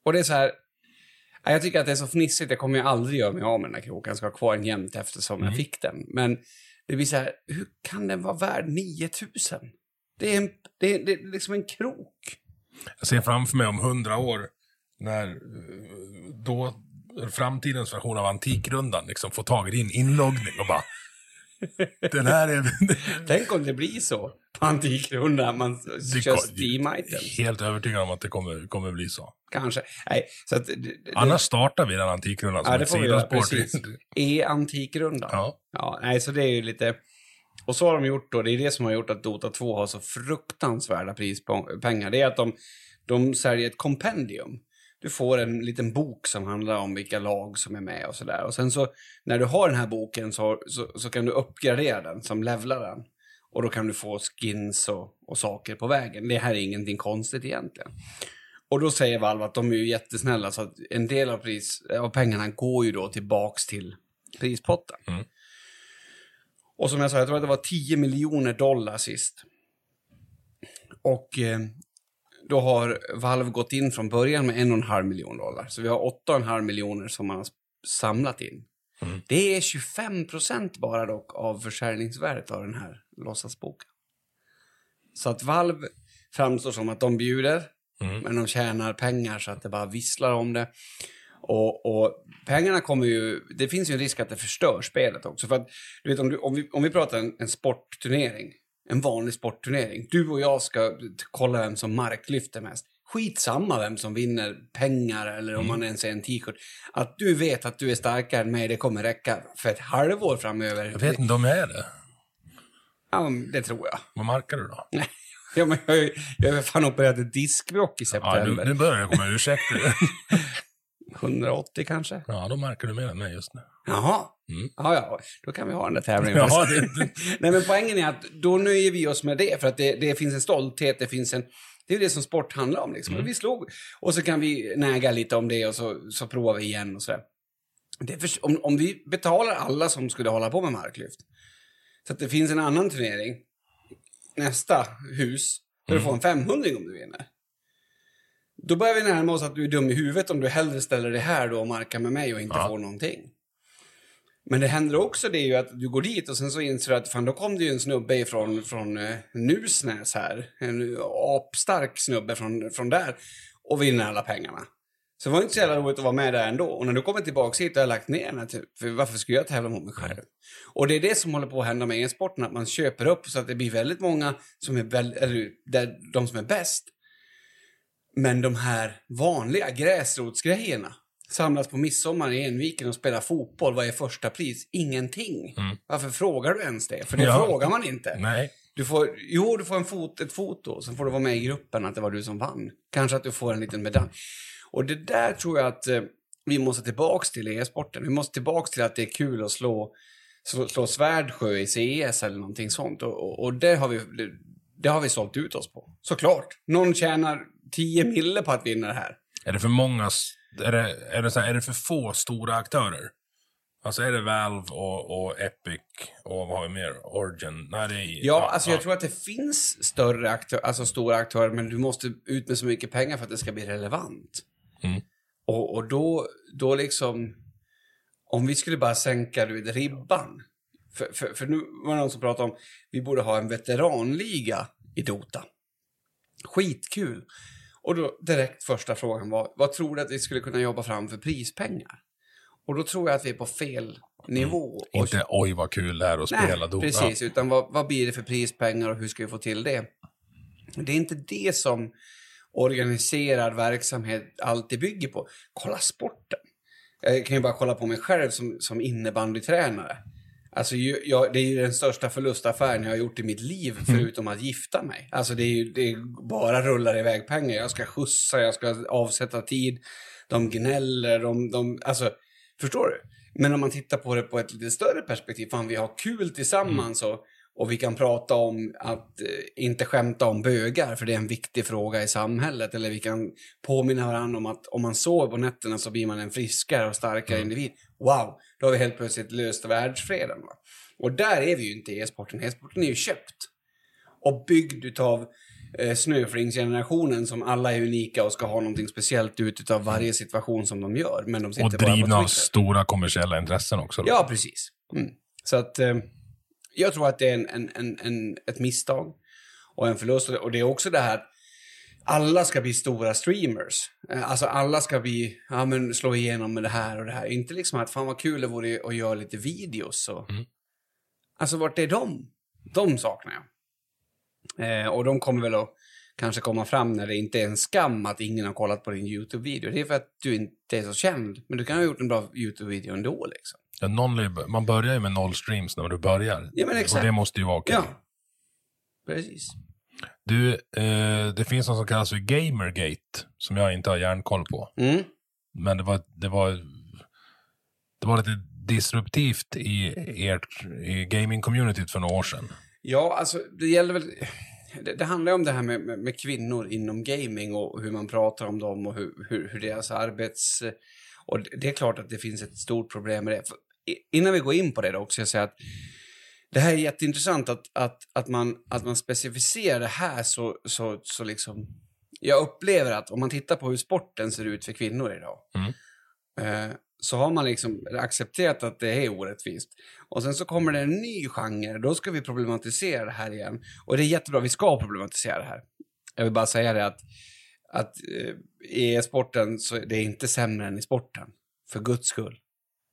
Och det är så här, ja, jag tycker att det är så fnissigt, jag kommer ju aldrig göra mig av med den här kroken, jag ska ha kvar den jämt eftersom jag fick den. Men det blir så här, hur kan den vara värd 9000? Det är, en, det är, det är liksom en krok. Jag ser framför mig om hundra år när eh, då framtidens version av Antikrundan liksom får tag i din inloggning och bara Den här är... Tänk om det blir så på Antikrundan, man Det kör Steam-items. Helt övertygad om att det kommer, kommer bli så. Kanske. Nej, så att... det- Annars startar vi den Antikrundan som Ja, ett sidospår. E-Antikrundan. Ja. Ja, nej, så det är ju lite... Och så har de gjort då, det är det som har gjort att Dota 2 har så fruktansvärda prispengar. Det är att de, de säljer ett kompendium. Du får en liten bok som handlar om vilka lag som är med och sådär. Och sen så, när du har den här boken så, så, så kan du uppgradera den som levlar den. Och då kan du få skins och, och saker på vägen. Det här är ingenting konstigt egentligen. Och då säger Valve att de är ju jättesnälla så att en del av, pris, av pengarna går ju då tillbaks till prispotten. Mm. Och som jag sa, jag tror att det var 10 miljoner dollar sist. Och eh, då har Valve gått in från början med en och en halv miljon dollar. Så vi har åtta och en halv miljoner som man har samlat in. Mm. Det är 25 procent bara dock av försäljningsvärdet av den här låtsasboken. Så att Valve framstår som att de bjuder, Mm. men de tjänar pengar så att det bara visslar om det. Och, och pengarna kommer ju... Det finns ju en risk att det förstör spelet också. För att, du vet, om, du, om, vi, om vi pratar en, en sportturnering, en vanlig sportturnering. Du och jag ska kolla vem som marklyfter mest. Skitsamma vem som vinner pengar eller om man ens är en t-shirt. Att du vet att du är starkare än mig, det kommer räcka för ett halvår framöver. Jag vet inte om jag är det. Ja, det tror jag. Vad markar du då? Ja, men jag, har ju- jag har fan opererat ett diskbråck i Ja, september. nu, nu börjar det komma ursäkter. 180 kanske? Ja, då markar du mer än mig just nu. Jaha. Mm. Ja, ja, då kan vi ha den där tävlingen. Ja, det, Nej, men poängen är att då nöjer vi oss med det, för att det, det finns en stolthet, det finns en... Det är det som sport handlar om. Liksom. Vi slog, och så kan vi näga lite om det och så, så provar vi igen och. Det är för, om, om vi betalar alla som skulle hålla på med marklyft, så att det finns en annan turnering, nästa hus, där du får en 500 om du vinner. Då börjar vi närma oss att du är dum i huvudet om du hellre ställer dig här då och markar med mig och inte Ja. får någonting. Men det händer också det är ju att du går dit och sen så inser du att fan då kom det ju en snubbe ifrån från eh, Nusnäs här. En apstark snubbe från, från där och vinner alla pengarna. Så det var inte så jävla roligt att vara med där ändå. Och när du kommer tillbaka hit och har lagt ner den här, typ, för varför skulle jag tävla mot mig själv? Och det är det som håller på att hända med e-sporten, att man köper upp så att det blir väldigt många som är, väl, eller, där, de som är bäst. Men de här vanliga gräsrotsgrejerna samlas på midsommar i Enviken och spelar fotboll. Vad är första pris? Ingenting. Mm. Varför frågar du ens det? För det Ja. frågar man inte. nej. Du får, jo, du får en fot, ett foto, sen får du vara med i gruppen att det var du som vann. Kanske att du får en liten medalj. Och det där tror jag att eh, vi måste tillbaks till i e-sporten. Vi måste tillbaks till att det är kul att slå, slå, slå svärdsjö i CS eller någonting sånt. Och, och, och det, har vi, det, det har vi sålt ut oss på. Såklart. Någon tjänar 10 mille på att vinna det här. Är det för många... Är det, är, det så här, är det för få stora aktörer? Alltså är det Valve och, och Epic och vad har vi mer? Origin? Nej, det är... Ja, alltså jag tror att det finns större aktörer, alltså stora aktörer, men du måste ut med så mycket pengar för att det ska bli relevant. Mm. Och, och då, då liksom, om vi skulle bara sänka du vet, ribban. För, för, för nu var det någon som pratade om, vi borde ha en veteranliga i Dota. Skitkul. Och då direkt första frågan var, vad tror du att vi skulle kunna jobba fram för prispengar? Och då tror jag att vi är på fel nivå. Och- Inte oj vad kul det är att spela Dota. precis. Utan vad, vad blir det för prispengar och hur ska vi få till det? Det är inte det som organiserad verksamhet alltid bygger på. Kolla sporten. Jag kan ju bara kolla på mig själv som, som innebandytränare. Alltså, jag, det är ju den största förlustaffären jag har gjort i mitt liv, förutom att gifta mig. Alltså, det är ju det är bara rullar iväg pengar. Jag ska skjutsa, jag ska avsätta tid. De gnäller, de... de alltså, förstår du? Men om man tittar på det på ett lite större perspektiv, fan vi har kul tillsammans och, och vi kan prata om att eh, inte skämta om bögar, för det är en viktig fråga i samhället. Eller vi kan påminna varandra om att om man sover på nätterna så blir man en friskare och starkare individ. Wow, då har vi helt plötsligt löst världsfreden. Va? Och där är vi ju inte i e-sporten. E-sporten är ju köpt och byggd utav eh, snöflingsgenerationen som alla är unika och ska ha någonting speciellt ut utav varje situation som de gör. Men de sitter Och drivna av stora kommersiella intressen också. Då. Ja, precis. Mm. Så att eh, jag tror att det är en, en, en, en, ett misstag och en förlust. Och det är också det här att alla ska bli stora streamers. Eh, Alltså alla ska bli, ja men slå igenom med det här och det här. Inte liksom att fan vad kul det vore att göra lite videos och... Mm. Alltså vart är de? De saknar jag. Eh, och de kommer väl att kanske komma fram när det inte är en skam att ingen har kollat på din YouTube-video. Det är för att du inte är så känd. Men du kan ha gjort en bra YouTube-video ändå liksom. Ja, noll, man börjar ju med noll streams när du börjar. Ja, men exakt. Och det måste ju vara okej. Ja. Precis. Du, eh, det finns något som kallas för Gamergate, som jag inte har järnkoll på. Mm. Men det var, det var, det var lite disruptivt i, ert, i gaming-communityt för några år sedan. Ja, alltså det gäller väl... Det, det handlar om det här med, med, med kvinnor inom gaming och hur man pratar om dem och hur, hur, hur deras arbets... Och det är klart att det finns ett stort problem med det. För, innan vi går in på det då också, jag säga att det här är jätteintressant att, att, att, man, att man specificerar det här så, så, så liksom jag upplever att om man tittar på hur sporten ser ut för kvinnor idag, Mm. eh, så har man liksom accepterat att det är orättvist. Och sen så kommer det en ny genre, då ska vi problematisera det här igen. Och det är jättebra, vi ska problematisera det här. Jag vill bara säga det att, att eh, i e-sporten så det är inte sämre än i sporten. För guds skull.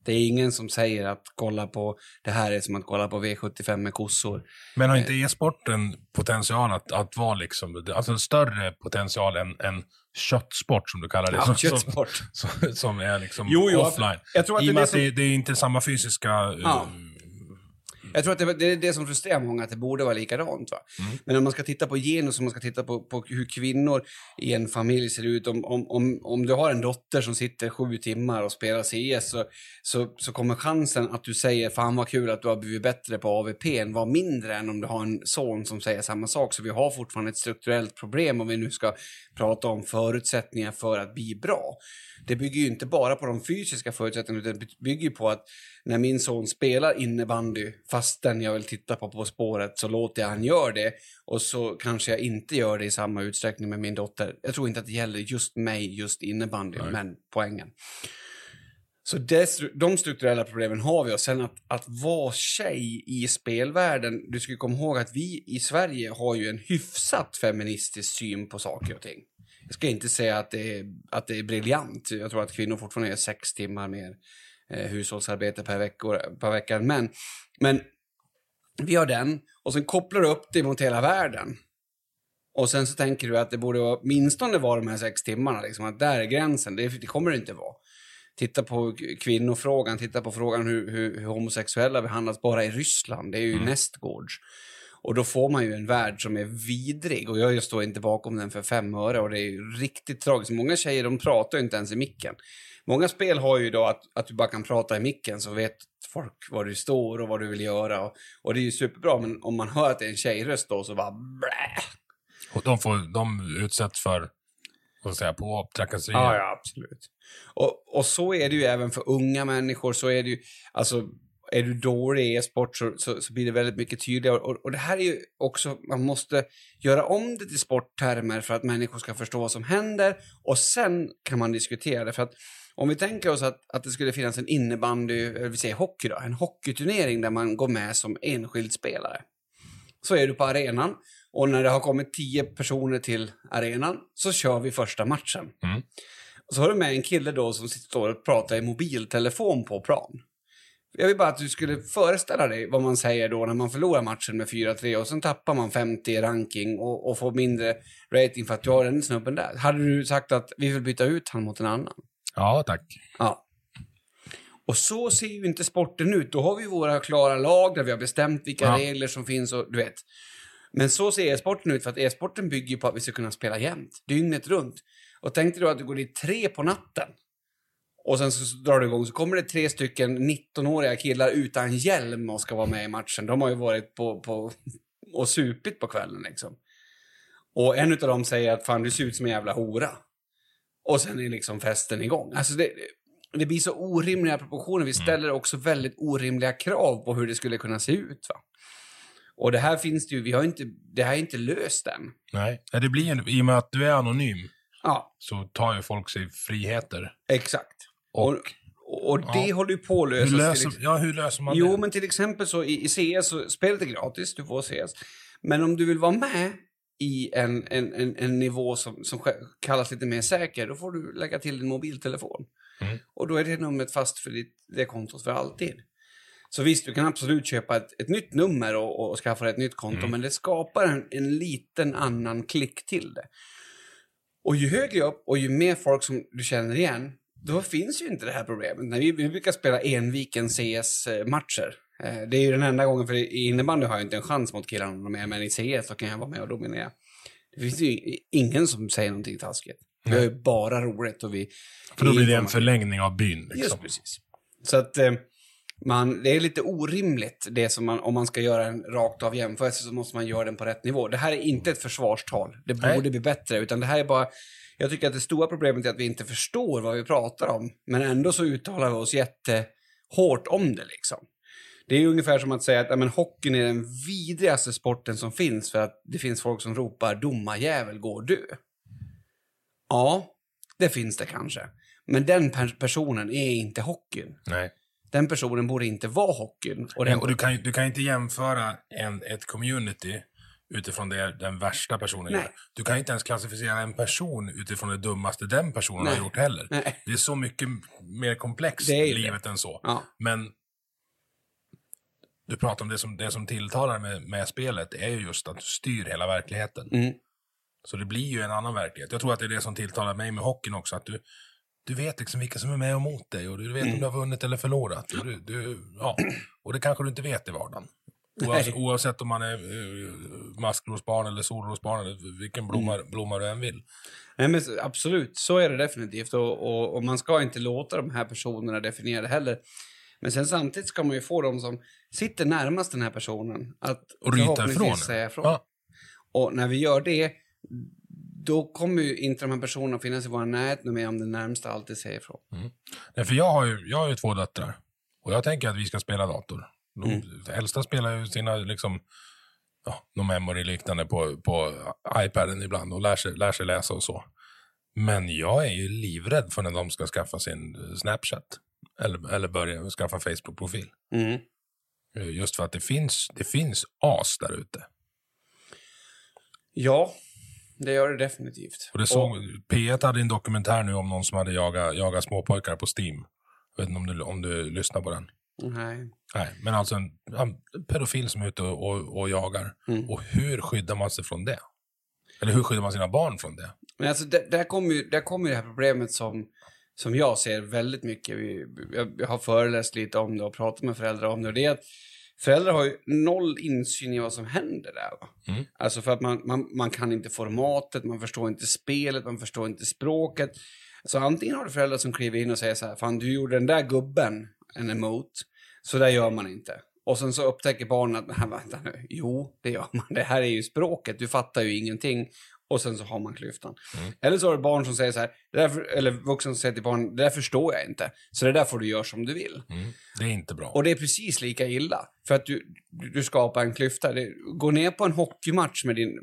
Det är ingen som säger att kolla på det här är som att kolla på V75 med kossor. Men har inte e-sporten potential att, att vara liksom, alltså en större potential än, än köttsport som du kallar det? Ja, som, köttsport. Som, som är liksom Jo, jo, offline. jag tror att I det och är med att det, det är inte samma fysiska... eh, Ja. Jag tror att det, det är det som frustrerar många, att det borde vara likadant. Va? Mm. Men om man ska titta på genus, om man ska titta på, på hur kvinnor i en familj ser ut. Om, om, om, om du har en dotter som sitter sju timmar och spelar CS så, så, så kommer chansen att du säger fan vad kul att du har blivit bättre på AVP vara mindre än om du har en son som säger samma sak. Så vi har fortfarande ett strukturellt problem om vi nu ska prata om förutsättningar för att bli bra. Det bygger ju inte bara på de fysiska förutsättningarna utan det bygger på att när min son spelar innebandy fastän jag vill titta på På spåret så låter jag han göra det och så kanske jag inte gör det i samma utsträckning med min dotter. Jag tror inte att det gäller just mig, just innebandy, Nej. men poängen. Så det, de strukturella problemen har vi och sen att, att vara tjej i spelvärlden, du ska komma ihåg att vi i Sverige har ju en hyfsat feministisk syn på saker och ting. Jag ska inte säga att det är, att det är briljant. Jag tror att kvinnor fortfarande gör sex timmar mer eh, hushållsarbete per, veckor, per vecka män. Men vi har den och sen kopplar du upp det mot hela världen. Och sen så tänker du att det borde vara, åtminstone vara de här sex timmarna, liksom, att där är gränsen. Det, det kommer det inte vara. Titta på kvinnofrågan, titta på frågan hur, hur, hur homosexuella behandlas bara i Ryssland. Det är ju Mm. nästgårds. Och då får man ju en värld som är vidrig. Och jag står inte bakom den för fem öre och det är ju riktigt tragiskt. Många tjejer de pratar inte ens i micken. Många spel har ju idag att, att du bara kan prata i micken så vet folk var du står och vad du vill göra. Och, och det är ju superbra, men om man hör att det är en tjejröst då så bara blä. Och de, får, de utsätts för, jag säga, på trakasserier. Ja, ja, absolut. Och, och så är det ju även för unga människor. Så är det ju, alltså, är du dålig i e-sport så, så, så blir det väldigt mycket tydligare. Och, och det här är ju också, man måste göra om det till sporttermer för att människor ska förstå vad som händer. Och sen kan man diskutera det. För att om vi tänker oss att, att det skulle finnas en innebandy, eller vi säger hockey då, en hockeyturnering där man går med som enskild spelare. Så är du på arenan och när det har kommit tio personer till arenan så kör vi första matchen. Mm. Och så har du med en kille då som sitter och pratar i mobiltelefon på plan. Jag vill bara att du skulle föreställa dig vad man säger då när man förlorar matchen med 4-3 och sen tappar man 50 i ranking och, och får mindre rating för att du har den snubben där. Hade du sagt att vi vill byta ut han mot en annan? Ja, tack. Ja. Och så ser ju inte sporten ut. Då har vi våra klara lag där vi har bestämt vilka Ja. regler som finns och du vet. Men så ser e-sporten ut för att e-sporten bygger på att vi ska kunna spela jämt, dygnet runt. Och tänk dig då att du går dit tre på natten. Och sen så drar du igång så kommer det tre stycken 19-åriga killar utan hjälm och ska vara med i matchen. De har ju varit på, på och supit på kvällen liksom. Och en av dem säger att fan du ser ut som en jävla hora. Och sen är liksom festen igång. Alltså det, det blir så orimliga proportioner. Vi ställer också väldigt orimliga krav på hur det skulle kunna se ut. Va? Och det här finns det ju, vi har inte, det här är inte löst än. Nej, det blir en, i och med att du är anonym Ja, så tar ju folk sig friheter. exakt. Och, Och, och det Ja. håller ju på att lösas. hur, löser, ja, hur löser man Jo, det? men till exempel så i, i CS, så spelet är gratis, du får CS. Men om du vill vara med i en, en, en, en nivå som, som kallas lite mer säker, då får du lägga till din mobiltelefon. Mm. Och då är det numret fast för ditt, det kontot för alltid. Så visst, du kan absolut köpa ett, ett nytt nummer och, och, skaffa ett nytt konto, Mm. men det skapar en, en liten annan klick till det. Och ju högre upp och ju mer folk som du känner igen, då finns ju inte det här problemet. När vi, vi brukar spela enviken CS-matcher. Eh, Det är ju den enda gången, för i innebandy har jag inte en chans mot killarna är men i CS så kan jag vara med och dominera. Det finns ju ingen som säger någonting taskigt. Vi har ju bara roligt och vi... För då blir det en förlängning av byn. Liksom. Just precis. Så att eh, man, det är lite orimligt det som man, om man ska göra en rakt av jämförelse så måste man göra den på rätt nivå. Det här är inte ett försvarstal. Det Nej. borde bli bättre, utan det här är bara... Jag tycker att det stora problemet är att vi inte förstår vad vi pratar om, men ändå så uttalar vi oss jättehårt om det liksom. Det är ungefär som att säga att ja, men, hockeyn är den vidrigaste sporten som finns för att det finns folk som ropar domarjävel, gå och dö. Ja, det finns det kanske. Men den per personen är inte hockeyn. Nej. Den personen borde inte vara hockeyn. Och den, Och du kan, du kan inte jämföra en, ett community utifrån det den värsta personen Nej. gör. Du kan inte ens klassificera en person utifrån det dummaste den personen Nej. har gjort heller. Nej. Det är så mycket mer komplext Det ju livet än så. Ja. Men du pratar om det som, det som tilltalar med, med spelet är ju just att du styr hela verkligheten. Mm. Så det blir ju en annan verklighet. Jag tror att det är det som tilltalar mig med hockeyn också. Att du, du vet liksom vilka som är med och mot dig och du vet Mm. om du har vunnit eller förlorat. Och, du, du, ja. och det kanske du inte vet i vardagen. Nej. oavsett om man är uh, maskrosbarn eller solrosbarn eller vilken blomma, Mm. blomma du än vill. Nej, men absolut, så är det definitivt. Och, och, och man ska inte låta de här personerna definiera det heller. Men sen samtidigt ska man ju få de som sitter närmast den här personen att Och ifrån. säga ifrån. Ja. Och när vi gör det, då kommer ju inte de här personerna finnas i vår närhet mer om den närmsta alltid säger ifrån. Nej, för jag har, ju, jag har ju två döttrar. Och jag tänker att vi ska spela dator. De Mm. äldsta spelar ju sina, liksom, ja, någon memory liknande på, på iPaden ibland och lär sig, lär sig läsa och så. Men jag är ju livrädd för när de ska skaffa sin eh, Snapchat. Eller, eller börja skaffa Facebook-profil. Mm. Eh, Just för att det finns, det finns as där ute. Ja, det gör det definitivt. Och det såg, P1 hade en dokumentär nu om någon som hade jagat, jagat småpojkar på Steam. Jag vet inte om du, om du lyssnar på den. Nej. Nej, men alltså en, en pedofil som är ute och, och, och jagar. Mm. Och hur skyddar man sig från det? Eller hur skyddar man sina barn från det? Men alltså, där, där kommer ju, där kommer ju det här problemet som, som jag ser väldigt mycket. Vi, jag, har föreläst lite om det och pratat med föräldrar om det. Och det är att föräldrar har ju noll insyn i vad som händer där. Mm. Alltså för att man, man, man kan inte formatet, man förstår inte spelet, man förstår inte språket. Så antingen har du föräldrar som kliver in och säger så här, fan du gjorde den där gubben en emot, så där gör man inte. Och sen så upptäcker barnen att, "Nej, vänta nu, jo, det gör man. Det här är ju språket, du fattar ju ingenting. Och sen så har man klyftan. Eller så har du barn som säger så här, där eller vuxna som säger till barn, det där förstår jag inte. Så det där får du göra som du vill. Mm. Det är inte bra. Och det är precis lika illa. För att du, du, skapar en klyfta. Det, gå ner på en hockeymatch med din,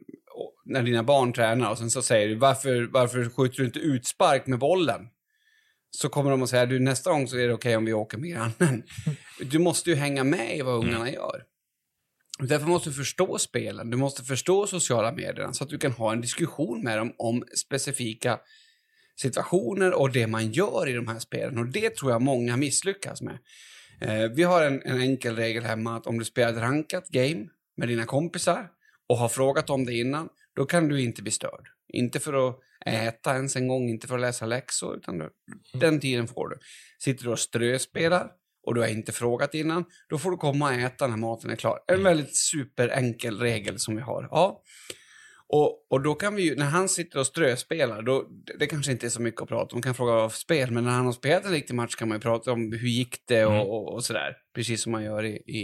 när dina barn tränar och sen så säger du varför, varför skjuter du inte utspark med bollen? Så kommer de att säga du nästa gång så är det okej om vi åker med grannen. Du måste ju hänga med i vad ungarna gör. Därför måste du förstå spelen, du måste förstå sociala medierna så att du kan ha en diskussion med dem om specifika situationer och det man gör i de här spelen. Och det tror jag många misslyckas med. Eh, vi har en, en enkel regel hemma att om du spelar ett rankat game med dina kompisar och har frågat om det innan, då kan du inte bli störd. Inte för att äta ens en gång, inte för att läsa läxor, utan du, den tiden får du. Sitter du och ströspelar och du har inte frågat innan, då får du komma och äta när maten är klar. En väldigt superenkel regel som vi har. Ja. Och, och då kan vi ju, när han sitter och ströspelar, då, det, det kanske inte är så mycket att prata om. Man kan fråga vad för spel, men när han har spelat en riktig match kan man ju prata om hur gick det och, Mm. och, och sådär. Precis som man gör i, i,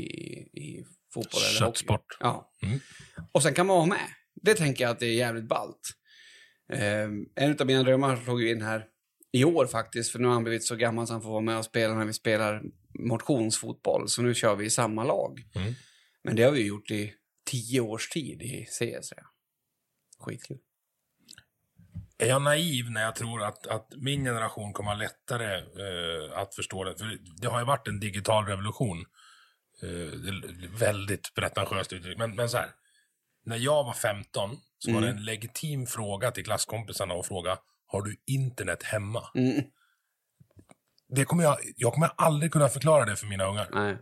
i fotboll eller hockey. Köttsport. Ja. Mm. Och sen kan man vara med. Det tänker jag att det är jävligt ballt. Eh, en av mina drömmar slog ju in här i år faktiskt, för nu har han blivit så gammal så han får vara med och spela när vi spelar motionsfotboll. Så nu kör vi i samma lag. Mm. Men det har vi gjort i tio års tid i CS. ja. Skitkul. Är jag naiv när jag tror att, att min generation kommer ha lättare eh, att förstå det? För det har ju varit en digital revolution. Eh, väldigt pretentiöst uttryck. Men, men så här. När jag var 15 så var det Mm. en legitim fråga till klasskompisarna att fråga Har du internet hemma? Mm. Det kommer jag, jag kommer aldrig kunna förklara det för mina ungar. Nej.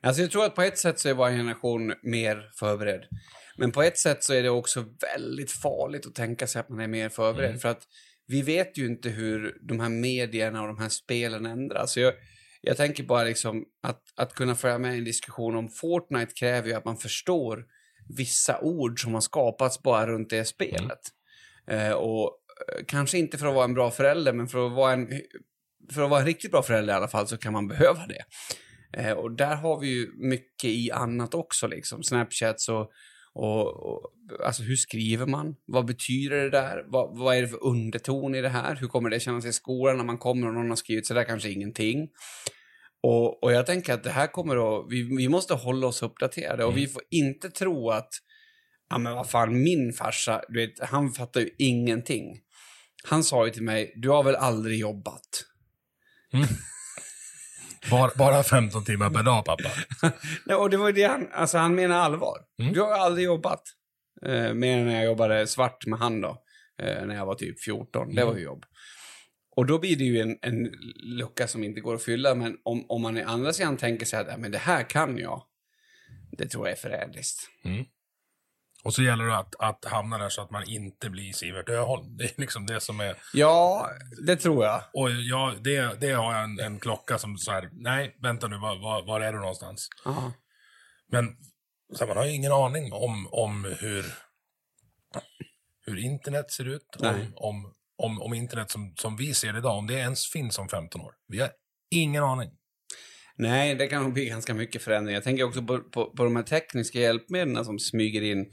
Alltså jag tror att på ett sätt så är vår generation mer förberedd. Men på ett sätt så är det också väldigt farligt att tänka sig att man är mer förberedd. Mm. För att vi vet ju inte hur de här medierna och de här spelen ändras. Jag, jag tänker bara liksom att, att kunna följa med i en diskussion om Fortnite kräver ju att man förstår vissa ord som har skapats bara runt det spelet. Eh, och eh, kanske inte för att vara en bra förälder, men för att vara en, för att vara en riktigt bra förälder i alla fall så kan man behöva det. Eh, och där har vi ju mycket i annat också, liksom. Snapchats och, och, och alltså hur skriver man? Vad betyder det där? Vad, vad är det för underton i det här? Hur kommer det kännas i skolan när man kommer och någon har skrivit så där kanske ingenting? Och, och jag tänker att det här kommer att, vi, vi måste hålla oss uppdaterade och vi får inte tro att, Ja, men vad fan, min farsa, du vet, han fattar ju ingenting. Han sa ju till mig, du har väl aldrig jobbat? Bara, bara 15 timmar per dag, pappa. Nej, och det var det han, alltså han menar allvar. Mm. Du har aldrig jobbat. Eh, mer än när jag jobbade svart med han då. Eh, när jag var typ 14. Det var Mm. ju jobb. Och då blir det ju en, en lucka som inte går att fylla. Men om, om man i andra sidan tänker sig att ja, men det här kan jag. Det tror jag är förrädiskt. Och så gäller det att, att hamna där så att man inte blir Sivert Öholm. Det är liksom det som är... Ja, det tror jag. Och jag, det, det har jag en, en klocka som så här, nej, vänta nu, var, var, var är du någonstans? Ja. Men så man har ju ingen aning om, om hur, hur internet ser ut. Nej. om, om, om internet som, som vi ser det idag, om det ens finns om 15 år. Vi har ingen aning. Nej, det kan nog bli ganska mycket förändringar. Jag tänker också på, på, på de här tekniska hjälpmedlen som smyger in.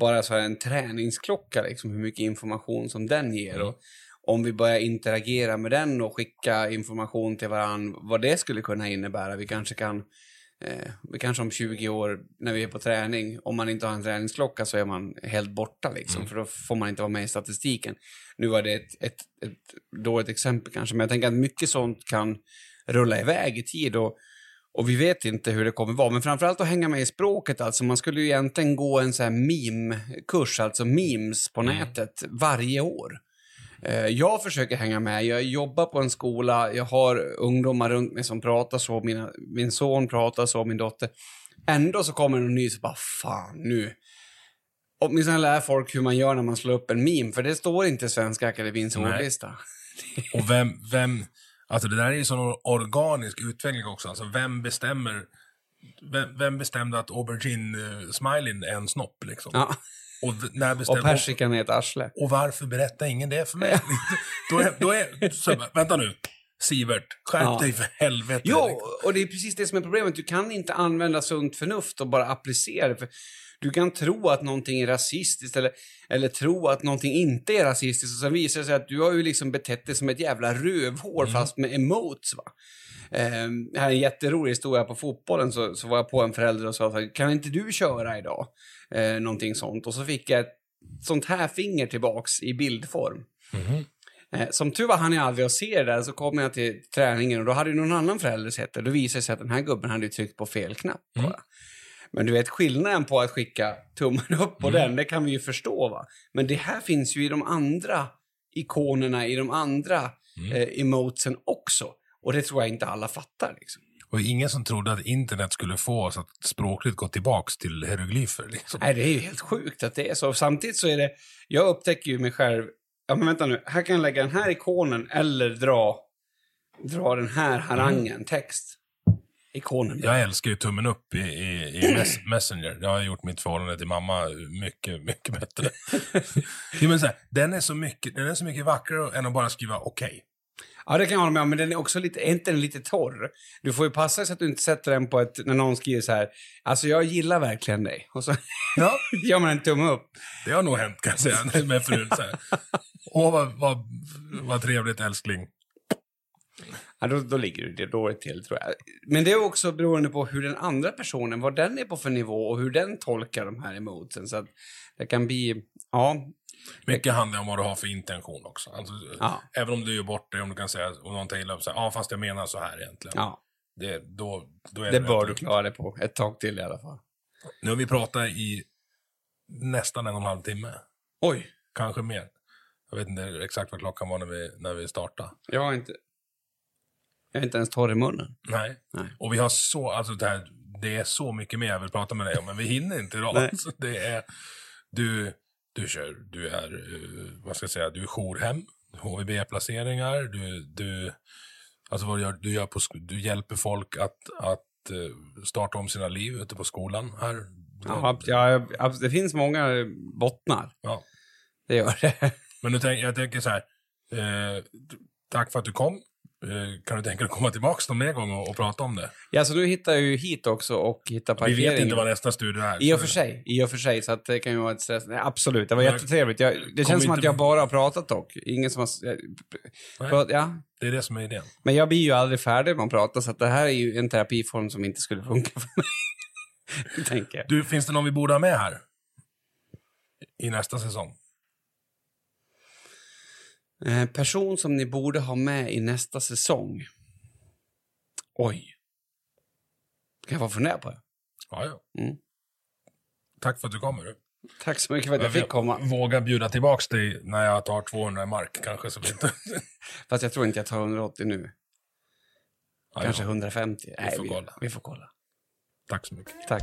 Bara så här en träningsklocka, liksom, hur mycket information som den ger. Och om vi börjar interagera med den och skicka information till varandra, vad det skulle kunna innebära. Vi kanske kan, eh, vi kanske om 20 år när vi är på träning, om man inte har en träningsklocka så är man helt borta liksom, för då får man inte vara med i statistiken. Nu var det ett, ett, ett dåligt exempel kanske, men jag tänker att mycket sånt kan rulla iväg i tid och, och vi vet inte hur det kommer vara. Men framförallt att hänga med i språket. Alltså man skulle ju egentligen gå en sån här meme-kurs, alltså memes på nätet varje år. Eh, Jag försöker hänga med. Jag jobbar på en skola, jag har ungdomar runt mig som pratar så, mina, min son pratar så, min dotter. Ändå så kommer någon ny så bara, fan nu. Åtminstone lär folk hur man gör när man slår upp en meme, för det står inte i Svenska Akademins Nej. ordlista. Och vem, vem, alltså det där är ju sån organisk utveckling också. Alltså vem bestämmer, vem, vem bestämde att aubergine-smileyn är en snopp liksom? Ja. Och när Och bestämde, persikan är ett arsle. och varför berättar ingen det för mig? då är, då är, så, vänta nu, Sivert, skärp Ja. dig för helvete. Jo, och det är precis det som är problemet. Du kan inte använda sunt förnuft och bara applicera det. För du kan tro att någonting är rasistiskt eller, eller tro att någonting inte är rasistiskt och sen visar det sig att du har ju liksom betett dig som ett jävla rövhål fast med emotes. Va? Um, här är en jätterolig historia på fotbollen så, så var jag på en förälder och sa så här, kan inte du köra idag? Eh, någonting sånt. Och så fick jag ett sånt här finger tillbaks i bildform. Eh, Som tur var hann jag aldrig att se det där, så kom jag till träningen och då hade ju någon annan förälder sett det. Då visade det sig att den här gubben hade tryckt på fel knapp bara. Men du vet, skillnaden på att skicka tummen upp på den, det kan vi ju förstå va. Men det här finns ju i de andra ikonerna, i de andra eh, emotesen också. Och det tror jag inte alla fattar liksom. Och ingen som trodde att internet skulle få oss att språkligt gå tillbaks till hieroglyfer. Liksom. Nej, det är ju helt sjukt att det är så. Samtidigt så är det, jag upptäcker ju mig själv, ja men vänta nu, här kan jag lägga den här ikonen eller dra, dra den här harangen, text. Ikonen. Jag älskar ju tummen upp i, i, i mess, Messenger. Det har gjort mitt förhållande till mamma mycket, mycket bättre. jo, men så här, den, är så mycket, den är så mycket vackrare än att bara skriva okej. Ja, det kan jag hålla med om, men den är också lite, är inte den lite torr? Du får ju passa så att du inte sätter den på ett, när någon skriver så här, alltså jag gillar verkligen dig. Och så Ja. gör man en tumme upp. Det har nog hänt kan jag säga med frun. Så här. Åh, vad, vad, vad trevligt älskling. Ja, då, då ligger du det dåligt till, tror jag. Men det är också beroende på hur den andra personen, vad den är på för nivå och hur den tolkar de här emotsen. Så att det kan bli, ja, Mycket handlar om vad du har för intention också. Alltså, Ja. Även om du gör bort det, om du kan säga, om någon tar upp, så här, ja fast jag menar så här egentligen. ja. Det, då, då är Det rätt bör du klara dig på ett tag till i alla fall. Nu har vi pratat i nästan en och en halv timme. Oj, Kanske mer. Jag vet inte exakt vad klockan var när vi, när vi startade. jag har inte... Jag är inte ens torr i munnen. Nej. Nej. Och vi har så, alltså det, här, det är så mycket mer jag vill prata med dig om, men vi hinner inte idag. Alltså, det är, du, du kör, du är, eh, vad ska jag säga, du är jourhem, HVB-placeringar, du, du, alltså vad du gör, du gör på, du hjälper folk att, att eh, starta om sina liv ute på skolan här. Ja, ja, ja, det finns många bottnar. Ja. Det gör det. Men nu tänk, jag tänker så här, eh, tack för att du kom. Eh, kan du tänka dig att komma tillbaka någon mer gång och, och prata om det? Ja, så nu hittar ju hit också och hittar Vi parkering. vet inte vad nästa studio är. I och för sig, i och för sig, så att det kan ju vara ett stress. Nej, absolut, det var Men- jättetrevligt. Jag, det känns som att jag bara har pratat dock. Ingen som har... Nej. Prat, ja, Det är det som är idén. men jag blir ju aldrig färdig med att prata, så att det här är ju en terapiform som inte skulle funka för mig. tänker jag. Du, finns det någon vi borde ha med här? i nästa säsong? Eh, person som ni borde ha med i nästa säsong. Oj. Kan jag få fundera på det? Ja, ja. Mm. Tack för att du kommer. Du. Tack så mycket för att jag fick komma. Våga bjuda tillbaks dig när jag tar 200 i mark kanske. Så inte... Fast jag tror inte jag tar 180 nu. Kanske ja. 150. Nej, får vi, kolla. vi får kolla. Tack så mycket. Tack.